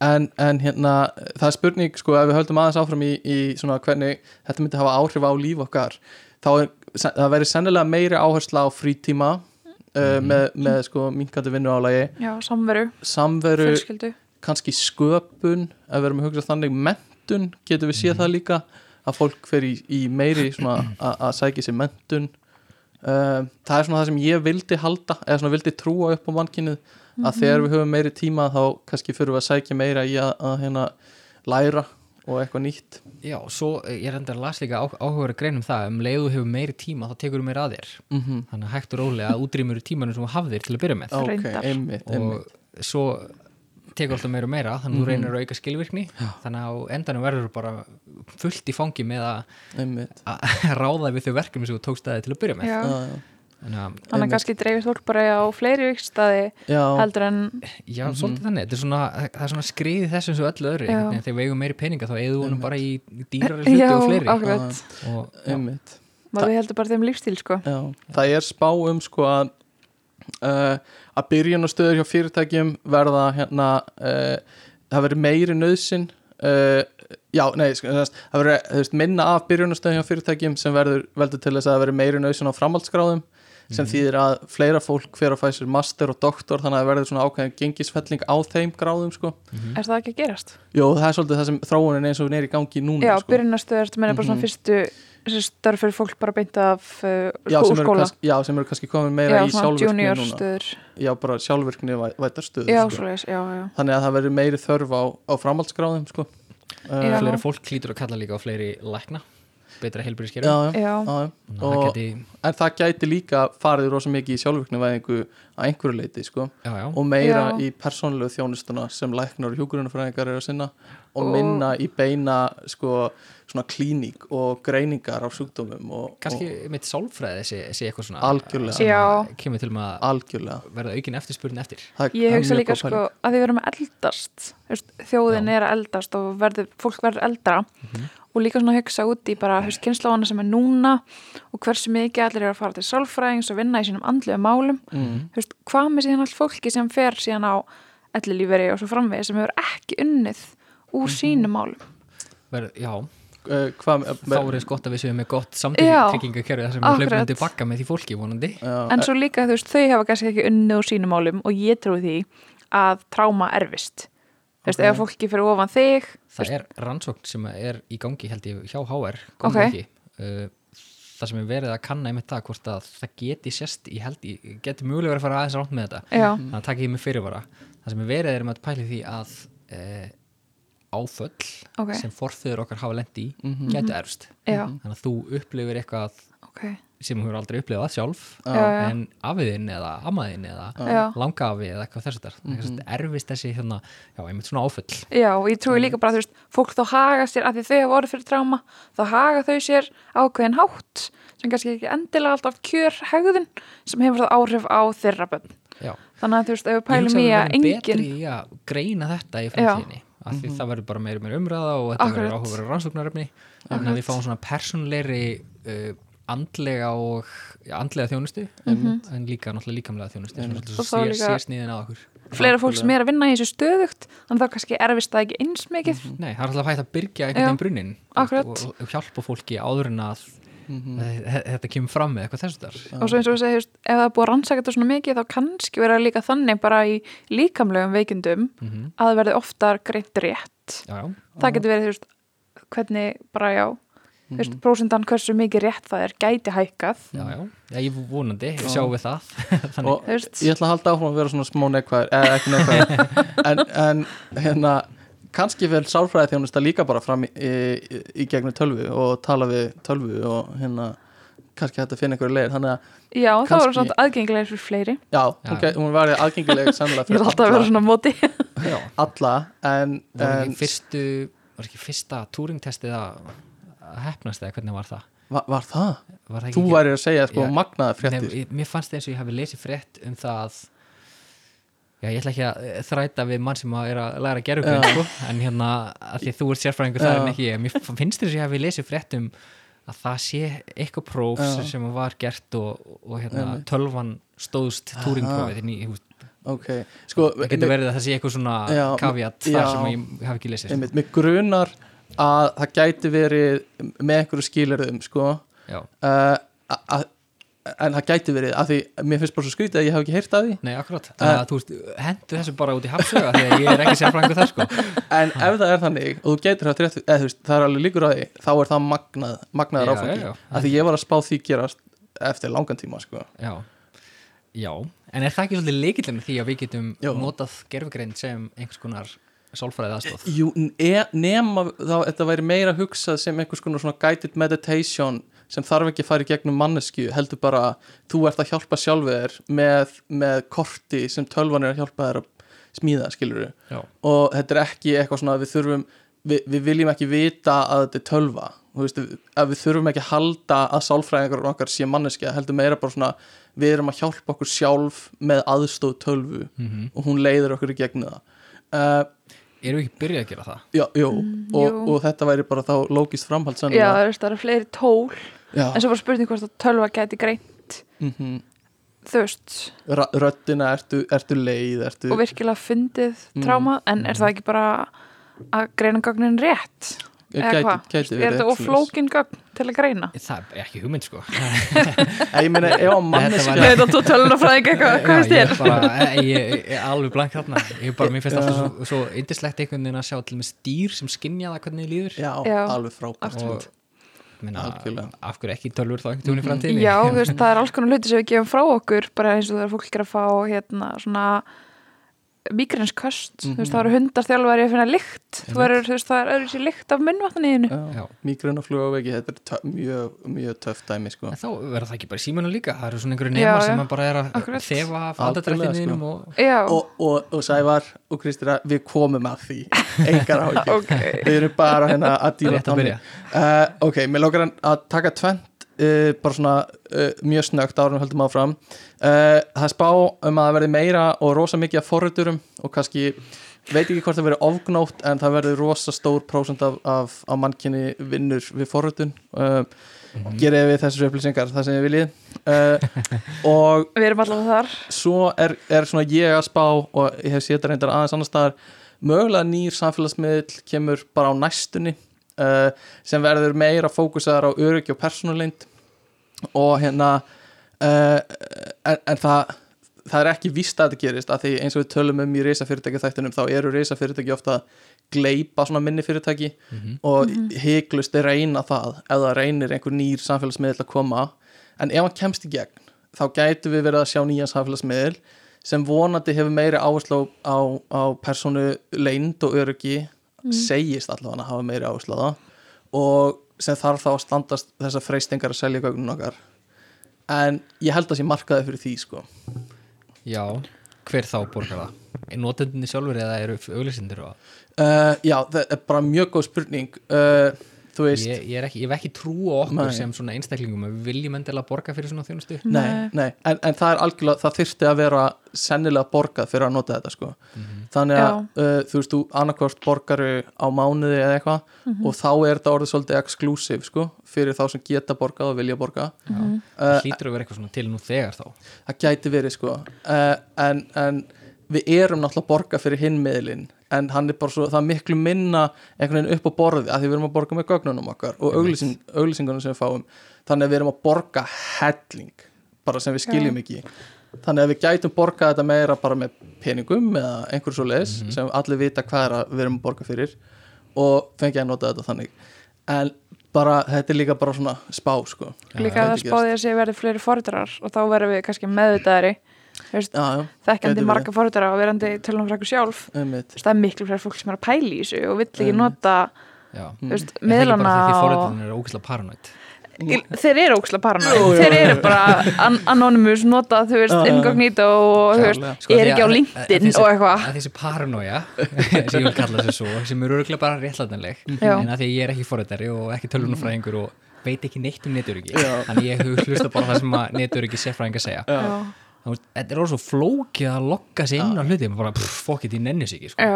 en, en hérna það er spurning sko ef við höldum aðeins áfram í, í svona hvernig þetta myndi hafa áhrif á líf okkar þá er, það væri sennilega meiri áhersla á frítíma uh, með, með sko minkandi vinnuálagi. Já, samveru, samveru, fjölskyldu. Kannski sköpun ef við erum að hugsa þannig mentun getum við séð það líka að fólk fer í, í meiri að sækja sér mentun uh, það er svona það sem ég vildi halda eða svona vildi trúa upp á mannkynnið að þegar við höfum meiri tíma þá kannski fyrir við að sækja meira í að, að hérna læra og eitthvað nýtt já, svo eh, ég enda að las líka á, áhugaður grein um það um leiðu hefur meiri tíma þá tekur þú meira að þér mm -hmm. þannig að hægt og rólega að útrýmur tímanum sem þú hafðir til að byrja með ok, Reyndar. einmitt, einmitt. og svo tekur alltaf meira og meira þannig að þú Mhm. reynir að auka skilvirkni þannig að endanum verður þú bara fullt í fangi með að ráða við þau verkefni sem þú tókst aðeins til að byrja með. Já, Já, já. þannig að, þannig að kannski dreifist fólk bara á fleiri vikstaði já, heldur en, já, Mhm. svolítið þannig. Þetta er svona, það er svona skriðið þessum svo öllu öðru Já. þegar við eigum meiri peninga þá eigum við honum bara í dýrari hluti já, og fleiri. akkurat. og já, einmitt. Maður við heldur bara þeim lífstíl, sko. Já, það er spá um sko að uh, að byrjunastöður hjá fyrirtækjum verða hérna uh, það verður meiri nöðsin uh, já, nei, sko, það verður minna af byrjunastöðum hjá fyrirtækjum sem verður veldur til þess að það verður meiri nöðsin á framhaldsgráðum sem þýðir að fleira fólk fer að fæ sér master og doktor þannig að það verður svona ákveðin gengisfelling á þeim gráðum sko. Er það ekki að gerast? Jó, það er svolítið það sem þróunin eins og hún er í gangi núna Já, sko. byrjunastöður, þetta meina bara svona Mhm. fyrstu þessi störf fyrir fólk bara beint af uh, já, sem skóla. kannski, já, sem eru kannski komin meira Já, í sjálfvirkni núna. Já, bara sjálfvirkni væ- vætar Já, sko. svoleiðis, já, já. þannig að það verður meiri þörf á, á framhaldsgráðum sko. uh, Já. fleiri fólk klítur að kalla líka á fleiri lækna betra heilbyrðiskerum já, já, Já, já. það Og- geti, en það gæti líka farið rosa mikið í sjálfvirknivæðingu að einhverju leiti sko. já, já, og meira Já. í persónulegu þjónustuna sem læknar og hjúkurunafræðingar eru að sinna. Og, Og- minna í beina sko, svona klíník og greiningar á sjúkdómum og, kannski mitt sálfræði sé, sé eitthvað svona Algjörlega. kemur til og að algjörlega. verða aukin eftirspurn eftir. Það, ég hugsa líka sko að við verum að eldast þjóðin Já. er eldast og verður, fólk verður eldra og líka svona að hugsa út í bara kynnslóðana sem er núna og hversu mikið allir eru að fara til sálfræðings og vinna í sínum andlega málum mm. Veist, hvað með síðan allt fólki sem fer síðan á ellilíferi og svo framvegi sem hefur ekki unnið úr Mhm. sínum málum Verð, já, uh, hvað, þá er þess gott að við séum með gott Já. samtryggingakerfi þar sem við Akkurat. hlaupum tilbaka með því fólki vonandi já, en svo líka þú veist, þau hafa kannski ekki unnið úr sínum málum og ég trúi því að tráma erfist þú veist, Ok. ef fólki fyrir ofan þig það er rannsókn sem er í gangi held ég hjá HR Ok. okay. uh, það sem er verið að kanna einmitt það hvort að það geti sérst í held ég geti mjögulega verið að fara aðeins rátt með þetta já, þannig að taka ég mig fyrirvara það sem er verið er með að pæli því að uh, áföll ok, sem forþöður okkar hafa lendi í Mhm. gætu erfst já, þannig að þú upplifir eitthvað ok sem þú hefur aldrei upplifað sjálf Já. já, já, en afiðinn eða amaðinn eða já. langafi eða eitthvað þess að mm erfist þessi hérna, já, einmitt svona áföll Já, og ég trúi líka bara, þú veist, fólk þá haga sér að því þau hafa orðið fyrir tráma, þá haga þau sér ákveðin hátt sem kannski ekki endilega alltaf kjör hegðun sem hefur það áhrif á þeirra bönn. já. Þannig að þú veist, ef við pælum í að að við verðum engin, betri að greina þetta í framtíðinni af því það verður bara meiri meiri umræða og þetta verður Akkurat. áhugaverður rannsóknarefni þannig að við fáum svona persónleiri uh, andlega og já, andlega þjónustu Mhm. en líka náttúrulega líkamlega þjónustu er svolítið þá sér, líka- sér sniðin að okkur. fleira fólk sem er að vinna í þessu stöðugt þannig að þá kannski erfist það ekki eins mikið. Nei, það er alltaf hægt að byrja einhvern veginn brunnin og, og hjálpa fólki áður en að Mhm. mm þetta kemur fram með eitthvað þessu þar og svo eins og við segjum, ef það er búið að rannsaka þetta svona mikið þá kannski vera líka þannig bara í líkamlegum veikindum mm að það verði oftar greint rétt. Já, já, það getur verið, þú veist, hvernig bara já, þú Mhm. veist, prósendan hversu mikið rétt það er, gæti hækkað. Já, já, já ég vonandi, sjáum við það. Þannig, og ég ætla að halda áfram að vera svona smá neikvæður eða ekki neikvæður. En, en hérna kannski vel sálfræði þjónusta líka bara fram í, í, í gegnum tölvu og tala við tölvu og hérna kannski hægt að finna einhverju leir þannig að já, þá kannski- er það aðgengilegir fyrir fleiri. Já, Já. ge- hún verði aðgengileg sannlega vil alltaf að vera svona móti. Já, alla en, var en ekki fyrstu var ekki fyrsta túringtestið að að hefnast eða hvernig var það? var, var það? Var það Þú væri að segja sko Já. magnaða fréttir Nei, mér fannst eins og ég hafi lesið frétt um það að já, ég ætla ekki að eh, þræta við mann sem er að læra að gera Já. sko, en hérna, að því að þú ert sérfræðingur það Já. en ekki ég, mér finnst þess að ég hafi lesið frétt um að það sé eitthvað próf Já. sem var gert og, og hérna, tölvan stóðst túringprófið inn í, þú veist, ok, sko það getur verið að það sé eitthvað svona já. þar sem ég hafi ekki lesið sko. mig grunar að það gæti verið með einhverju skilirðum sko. Já, uh, að- en það gæti verið að því mér finnst bara svo skrítið að ég hef ekki heyrt af því. Nei, akkurat. Þannig að þú veist, hendu þessu bara út í hafsöga að ég er ekki sérfræðingur þar sko. En ef það er þannig og þú getur rétt eða þú veist, það er alveg líkur á því þá er það magnað, magnaður Já, áfangi. já, já. að því ég var að spá því gerast eftir langan tíma sko. Já, já, en er það ekki svolítið leikillin því að við getum Jú. notað gerfugreind sem einhvers konar sálfræðið aðstóð? Jú, nema þá þetta væri meira hugsað sem einhvers konar svona guided meditation sem þarf ekki að fara í gegnum mannesku heldur bara að þú ert að hjálpa sjálfur þér með, með korti sem tölvan er að hjálpa þér að smíða skilur Já, og þetta er ekki eitthvað svona að við þurfum við, við viljum ekki vita að þetta er tölva. Veist, að við þurfum ekki að halda að sálfræðingar okkar sé manneskja heldur meira bara svona við erum að hjálpa okkur sjálf með aðstóð tölvu mm og hún leiðir okkur í gegnum það. Uh, erum við ekki byrjað að gera það? já, jú, og, jú. og þetta væri bara þá lógist framhald já, sennilega. veist, það eru fleiri tól já. en svo bara spurning hvort að tölva gæti greint Mm þú veist, röddina, ertu, ertu leið ertu, og virkilega fundið Mm. tráma, en er það ekki bara að greina gögnin rétt eða gæti, hvað, er þetta of flókin gögn til að greina? Það er ekki hugmynd sko. Ég meina, manneska var- Nei, þetta er tölunafræðing eitthvað, hvað Já, finnst ég þér? er bara, ég, ég, ég er alveg blank þarna. Ég er bara, mér finnst alltaf svo, svo indislegt einhvern veginn að sjá til með stýr sem skinja það hvernig þið líður. Já, Já. alveg frábært. og minna, af hverju ekki tölvur þá einhvern í framtíðinni? Já, þú veist, það er alls konar hluti sem við gefum frá okkur bara eins og fólk er að fá hérna svona migrænsköst, þú veist, það eru hundar þjálfari að finna lykt, þú verður, þú veist, það er öðru sér lykt af munnvatniðinu. Og flugavegi, þetta er tö, mjög, mjög töff dæmi sko. En þá verður það ekki bara í símanu líka það eru svona einhverju já. sem bara er að Akkurat. þefa andadrættinum sko. og og, og, og Sævar og Kristina, við komum að því engar áhyggjur ok. við erum bara hérna að díla byrja uh, ok, mér lókar hann að taka tvent uh, bara svona uh, mjög snögt árum höldum áfram. Uh, það spá um að það verði meira og rosa mikið af forriturum og kannski veit ekki hvort það verði ofgnótt en það verði rosa stór prósent af, af, af mannkinni vinnur við forritun. Uh, Mhm. gerið við þessar upplýsingar það sem ég viljið. Uh, og Við erum allavega þar. svo er, er svona ég að spá og ég hef séð þetta reyndar aðeins annar staðar. Mögulega nýr samfélagsmiðl kemur bara á næstunni uh, sem verður meira fókusaðar á öryggi og persónuleind og hérna uh, en, en það það er ekki víst að þetta gerist að því eins og við tölum um í reysafyrirtæki þættinum þá eru reysafyrirtæki ofta að gleipa svona minni fyrirtæki Mhm. og hygglust er reyna það ef það reynir einhver nýr samfélagsmiðl að koma. En ef hann kemst í gegn þá gætu við verið að sjá nýjan samfélagsmiðl sem vonandi hefur meiri áherslu á, á persónu leind og öryggi segist allavega að hafa meiri áherslu á það. Og sem þarf þá að standast þessar freystingar að selja gögnun okkar. En ég held að sé markaði fyrir því sko. Já, hver þá borgar það? Er notendinni sjálfur eða eru auglýsindir og Uh, já, það er bara mjög góð spurning. Uh, veist. Ég, ég, er ekki, ég hef ekki trú á okkur Nei. sem svona einstaklingum að við viljum endilega borga fyrir svona þjónustu. Nei, nei, en, en það er algjörlega, það þyrfti að vera sennilega borgað fyrir að nota þetta sko. þannig að uh, þú veist, þú annarkvort borgaru á mánuði eða eitthvað og þá er þetta orðið svolítið exclusive sko, fyrir þá sem geta borgað og vilja borga. Það uh, hlýtur að vera eitthvað svona til nú þegar þá. Það gæti verið sko. Uh, en, en við erum náttúrulega að borga fyrir hinn miðlinn en hann er bara svo, það er miklu minna einhvern veginn upp á borði að því við erum að borga með gögnunum okkar og auglýsing, auglýsingunum sem við fáum. Þannig að við erum að borga helling bara sem við skiljum ekki. Þannig að við gætum borga þetta meira bara með peningum eða einhver svo leis sem allir vita hvað er að við erum að borga fyrir og fengi að nota þetta þannig. En bara, þetta er líka bara svona spá sko. Líka að það spáði að sé verði fleiri forritarar og þá verðum við kannski meðvitaðari Gæti marga forritara og verandi okkur sjálf. Það er miklu fleiri fólk sem er að pæla í þessu og vill ekki nota ógæslega paranoid. Þeir eru ókslega paranoid. Þeir eru bara an anonymous nota, þú veist, incognito og. Sko, er ekki á LinkedIn þessi- og eitthvað. að þessi paranoia sem ég vil kalla þessu svo sem eru örgulega bara réttlætanleg en að því að ég er ekki forritari og ekki tölvunafræðingur og veit ekki neitt um netöryggi Já. þannig ég hlusta bara það sem að netöryggi sérfræðinga segja. Já, veist, þetta er orðið svo flókið að lokka sig inn á hluti bara pff, fokkið í nenni sig ekki sko.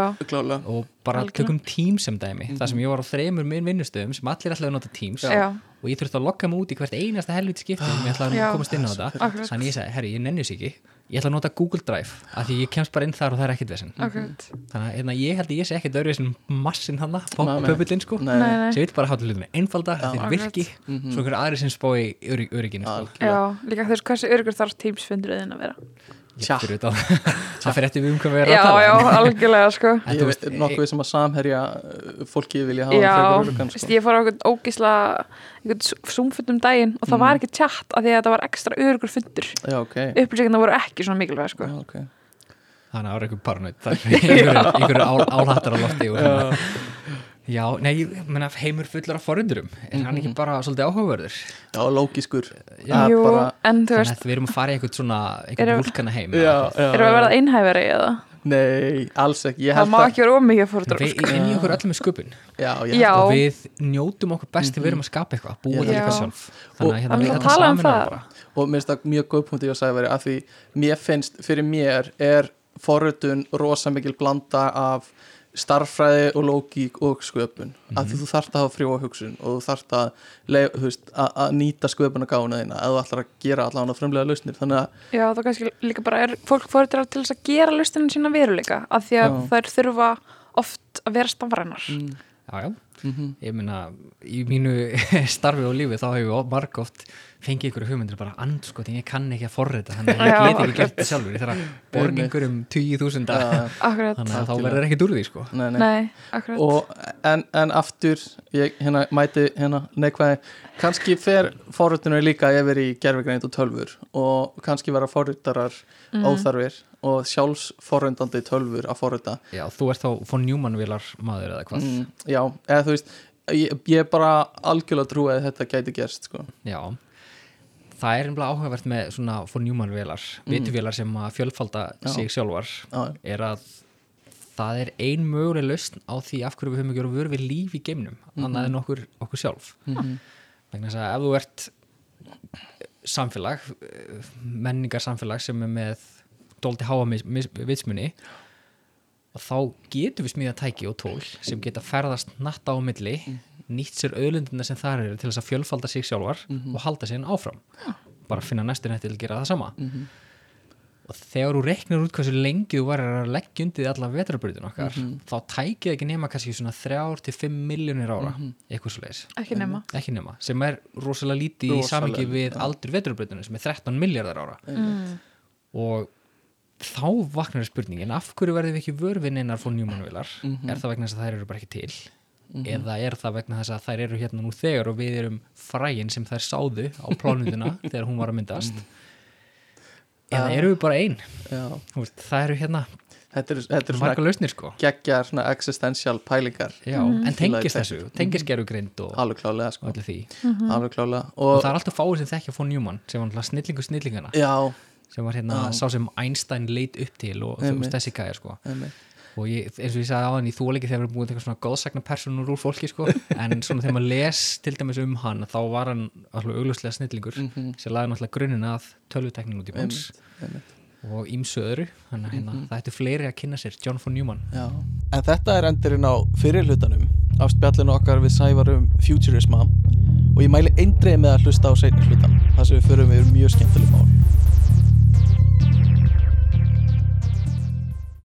og bara tökum Teams sem dæmi þar sem ég var á þreymur minn vinnustöðum sem allir ætlaði að nota Teams. Já, og ég þurfti að lokka mig út í hvert einasta helviti skipti sem ég ætlaði að komast inn á þetta. Þannig ég sagði, herri, ég nenni sig ekki. Ég ætla að nota Google Drive af því ég kemst bara inn þar og það er ekkert vesinn akkurat. Þannig að hérna, ég held að ég sé ekkert öðru sem massin hann, pöpullin sko. Sem vil bara hátta hlutum einfalda, þeir Akkurat. virki svo einhverju aðri sem örygg, örygginu sko. já, líka veist, hversu örgur þarf Teams-fundurinn að vera Tja. Það fyrir eftir við um hvað við erum já, að tala. já, algjörlega sko. Ég veist nokkuð sem að samherja uh, fólki vilja hafa já, veist, sko. ég fór á einhvern ógísla einhvern zoom-fundum daginn og það var ekki tjatt af því að þetta var ekstra örgur fundur. Já, ok. Upplýsingarna voru ekki svona mikilvæg sko. Já, ok. Þannig að það eitthvað paranoid. Það er einhverju, einhverju ál, álhattar á lofti og svona Já, nei, ég meina heimur fullur af forundurum. Er hann ekki bara svolítið áhugaverður? Já, lókiskur er Jú, bara, en þú þannig veist, að við erum að fara í einhvern svona einhvern Erum- vulkana heim já, já, erum við að verða einhæfari eða? Nei, alls ekki. Ég Það má að ekki vera ómikið fórhundar við inn í okkur öllum er sköpun Já, ég Já. held og við njótum okkur best þegar við erum að skapa eitthvað búa til eitthvað sjálf. Þannig að hérna við þetta að tala um það. bara. Og mér finnst það mjög góð punkti ég að segja verið að því mér finnst, fyrir mér er forritun rosa mikil blanda af starffræði og lógík og sköpun. Af Mhm. því þú þarft að hafa frjóa hugsun og þú þarft að, að, að nýta sköpuna gána þína eða þú ætlar að gera allan að frumlega lausnir. Þannig að Já, það kannski líka bara er fólk fórhundar til þess að gera listinu sína veruleika af því að Já. þær þurfa oft að vera stafrænar. Mm, Já, mm ég meina í mínu starfi og lífi þá hefur ég marg oft fengið ykkur hugmyndir bara andskotin, ég kann ekki að forrita þannig að ég get ekki gert það sjálfur ég þarf að borga yngur um 20.000 ja, Akkurat, þannig að þá verður ekkert úr því sko. Nei, nei. nei, og, en, en aftur ég hérna mæti hérna neikvæði kannski fer forritunum líka yfir í gerfigreind og tölfur og kannski vera forritarar Mhm. óþarfir og sjálfsforrindandi tölfur að forrita. Já, þú ert þá von Newman vilar maður eða hvað? Mm, já, eða þú veist ég, ég er bara algjörlega trú að þetta gæti gerst sko. Já, það er einhverja áhugavert með svona von Newman vilar vituvilar sem að fjölfalda Já. sig sjálfar já, er að það er ein möguleg lausn á því af hverju við höfum ekki verið vör við líf í geimnum annað en okkur, okkur sjálf. Mm vegna þess að ef þú ert samfélag eh, menningar samfélag sem er með dóldi háa vitsmunni og þá getum við smíða tæki og tól sem geta ferðast natta á milli nýtt sér auðlundina sem þar eru til þess að fjölfalda sig sjálfar og halda sér áfram. Bara finna næstu nætti til að gera það sama. Mhm. og þegar þú reiknar út hversu lengi þú varir að leggja undir alla vetrarbröðin okkar þá tækið ekki nema kannski svona 3-5 miljónir ára eitthvað svo leiðis ekki nema. Ekki nema, sem er rosalega lítið í Rosalega samingi við aldur vetrarbreytunum sem er 13 miljardar ára. Mm. og þá vaknar spurningin af hverju verðum við ekki vörfinn einar fór njúmanvilar Mhm. er það vegna þess að þær eru bara ekki til? Eða er það vegna þess að þær eru hérna nú þegar og við erum frægin sem þær sáðu á plánundina þegar hún var að myndast? Eða Já. eru við bara ein? Já. Þú veist, það eru hérna þetta er, þetta er marga lausnir sko. geggjar svona existential pælingar. Já, en tengist Fílaði þessu, tengist gerugrind og, alveg klálega sko. allir því? Alveg klálega og og, það er alltaf fáið sem þekkja fór Newman sem var náttúrulega snillingu snillingana. Já, sem var hérna sá sem Einstein leit upp til og þú veist þessi gæja sko. Einmitt. og ég, eins og ég sagði á hann, ég þól ekki þegar við erum búin til eitthvað svona góðsagnapersonur úr fólki sko, en svona þegar maður les til dæmis um hann, þá var hann alltaf augljóslega snillingur, Mhm. sem laði náttúrulega grunin að tölvuteknin út í bóns og ímsu öðru, þannig að hérna, það ættu fleiri að kynna sér, John von Neumann. Já. En þetta er endurinn á fyrirhlutanum af spjallinu okkar við sævarum Futurisma. Og ég mæli eindreið með að hlusta á seinni hlutan þar sem við förum við mjög skemmtileg mál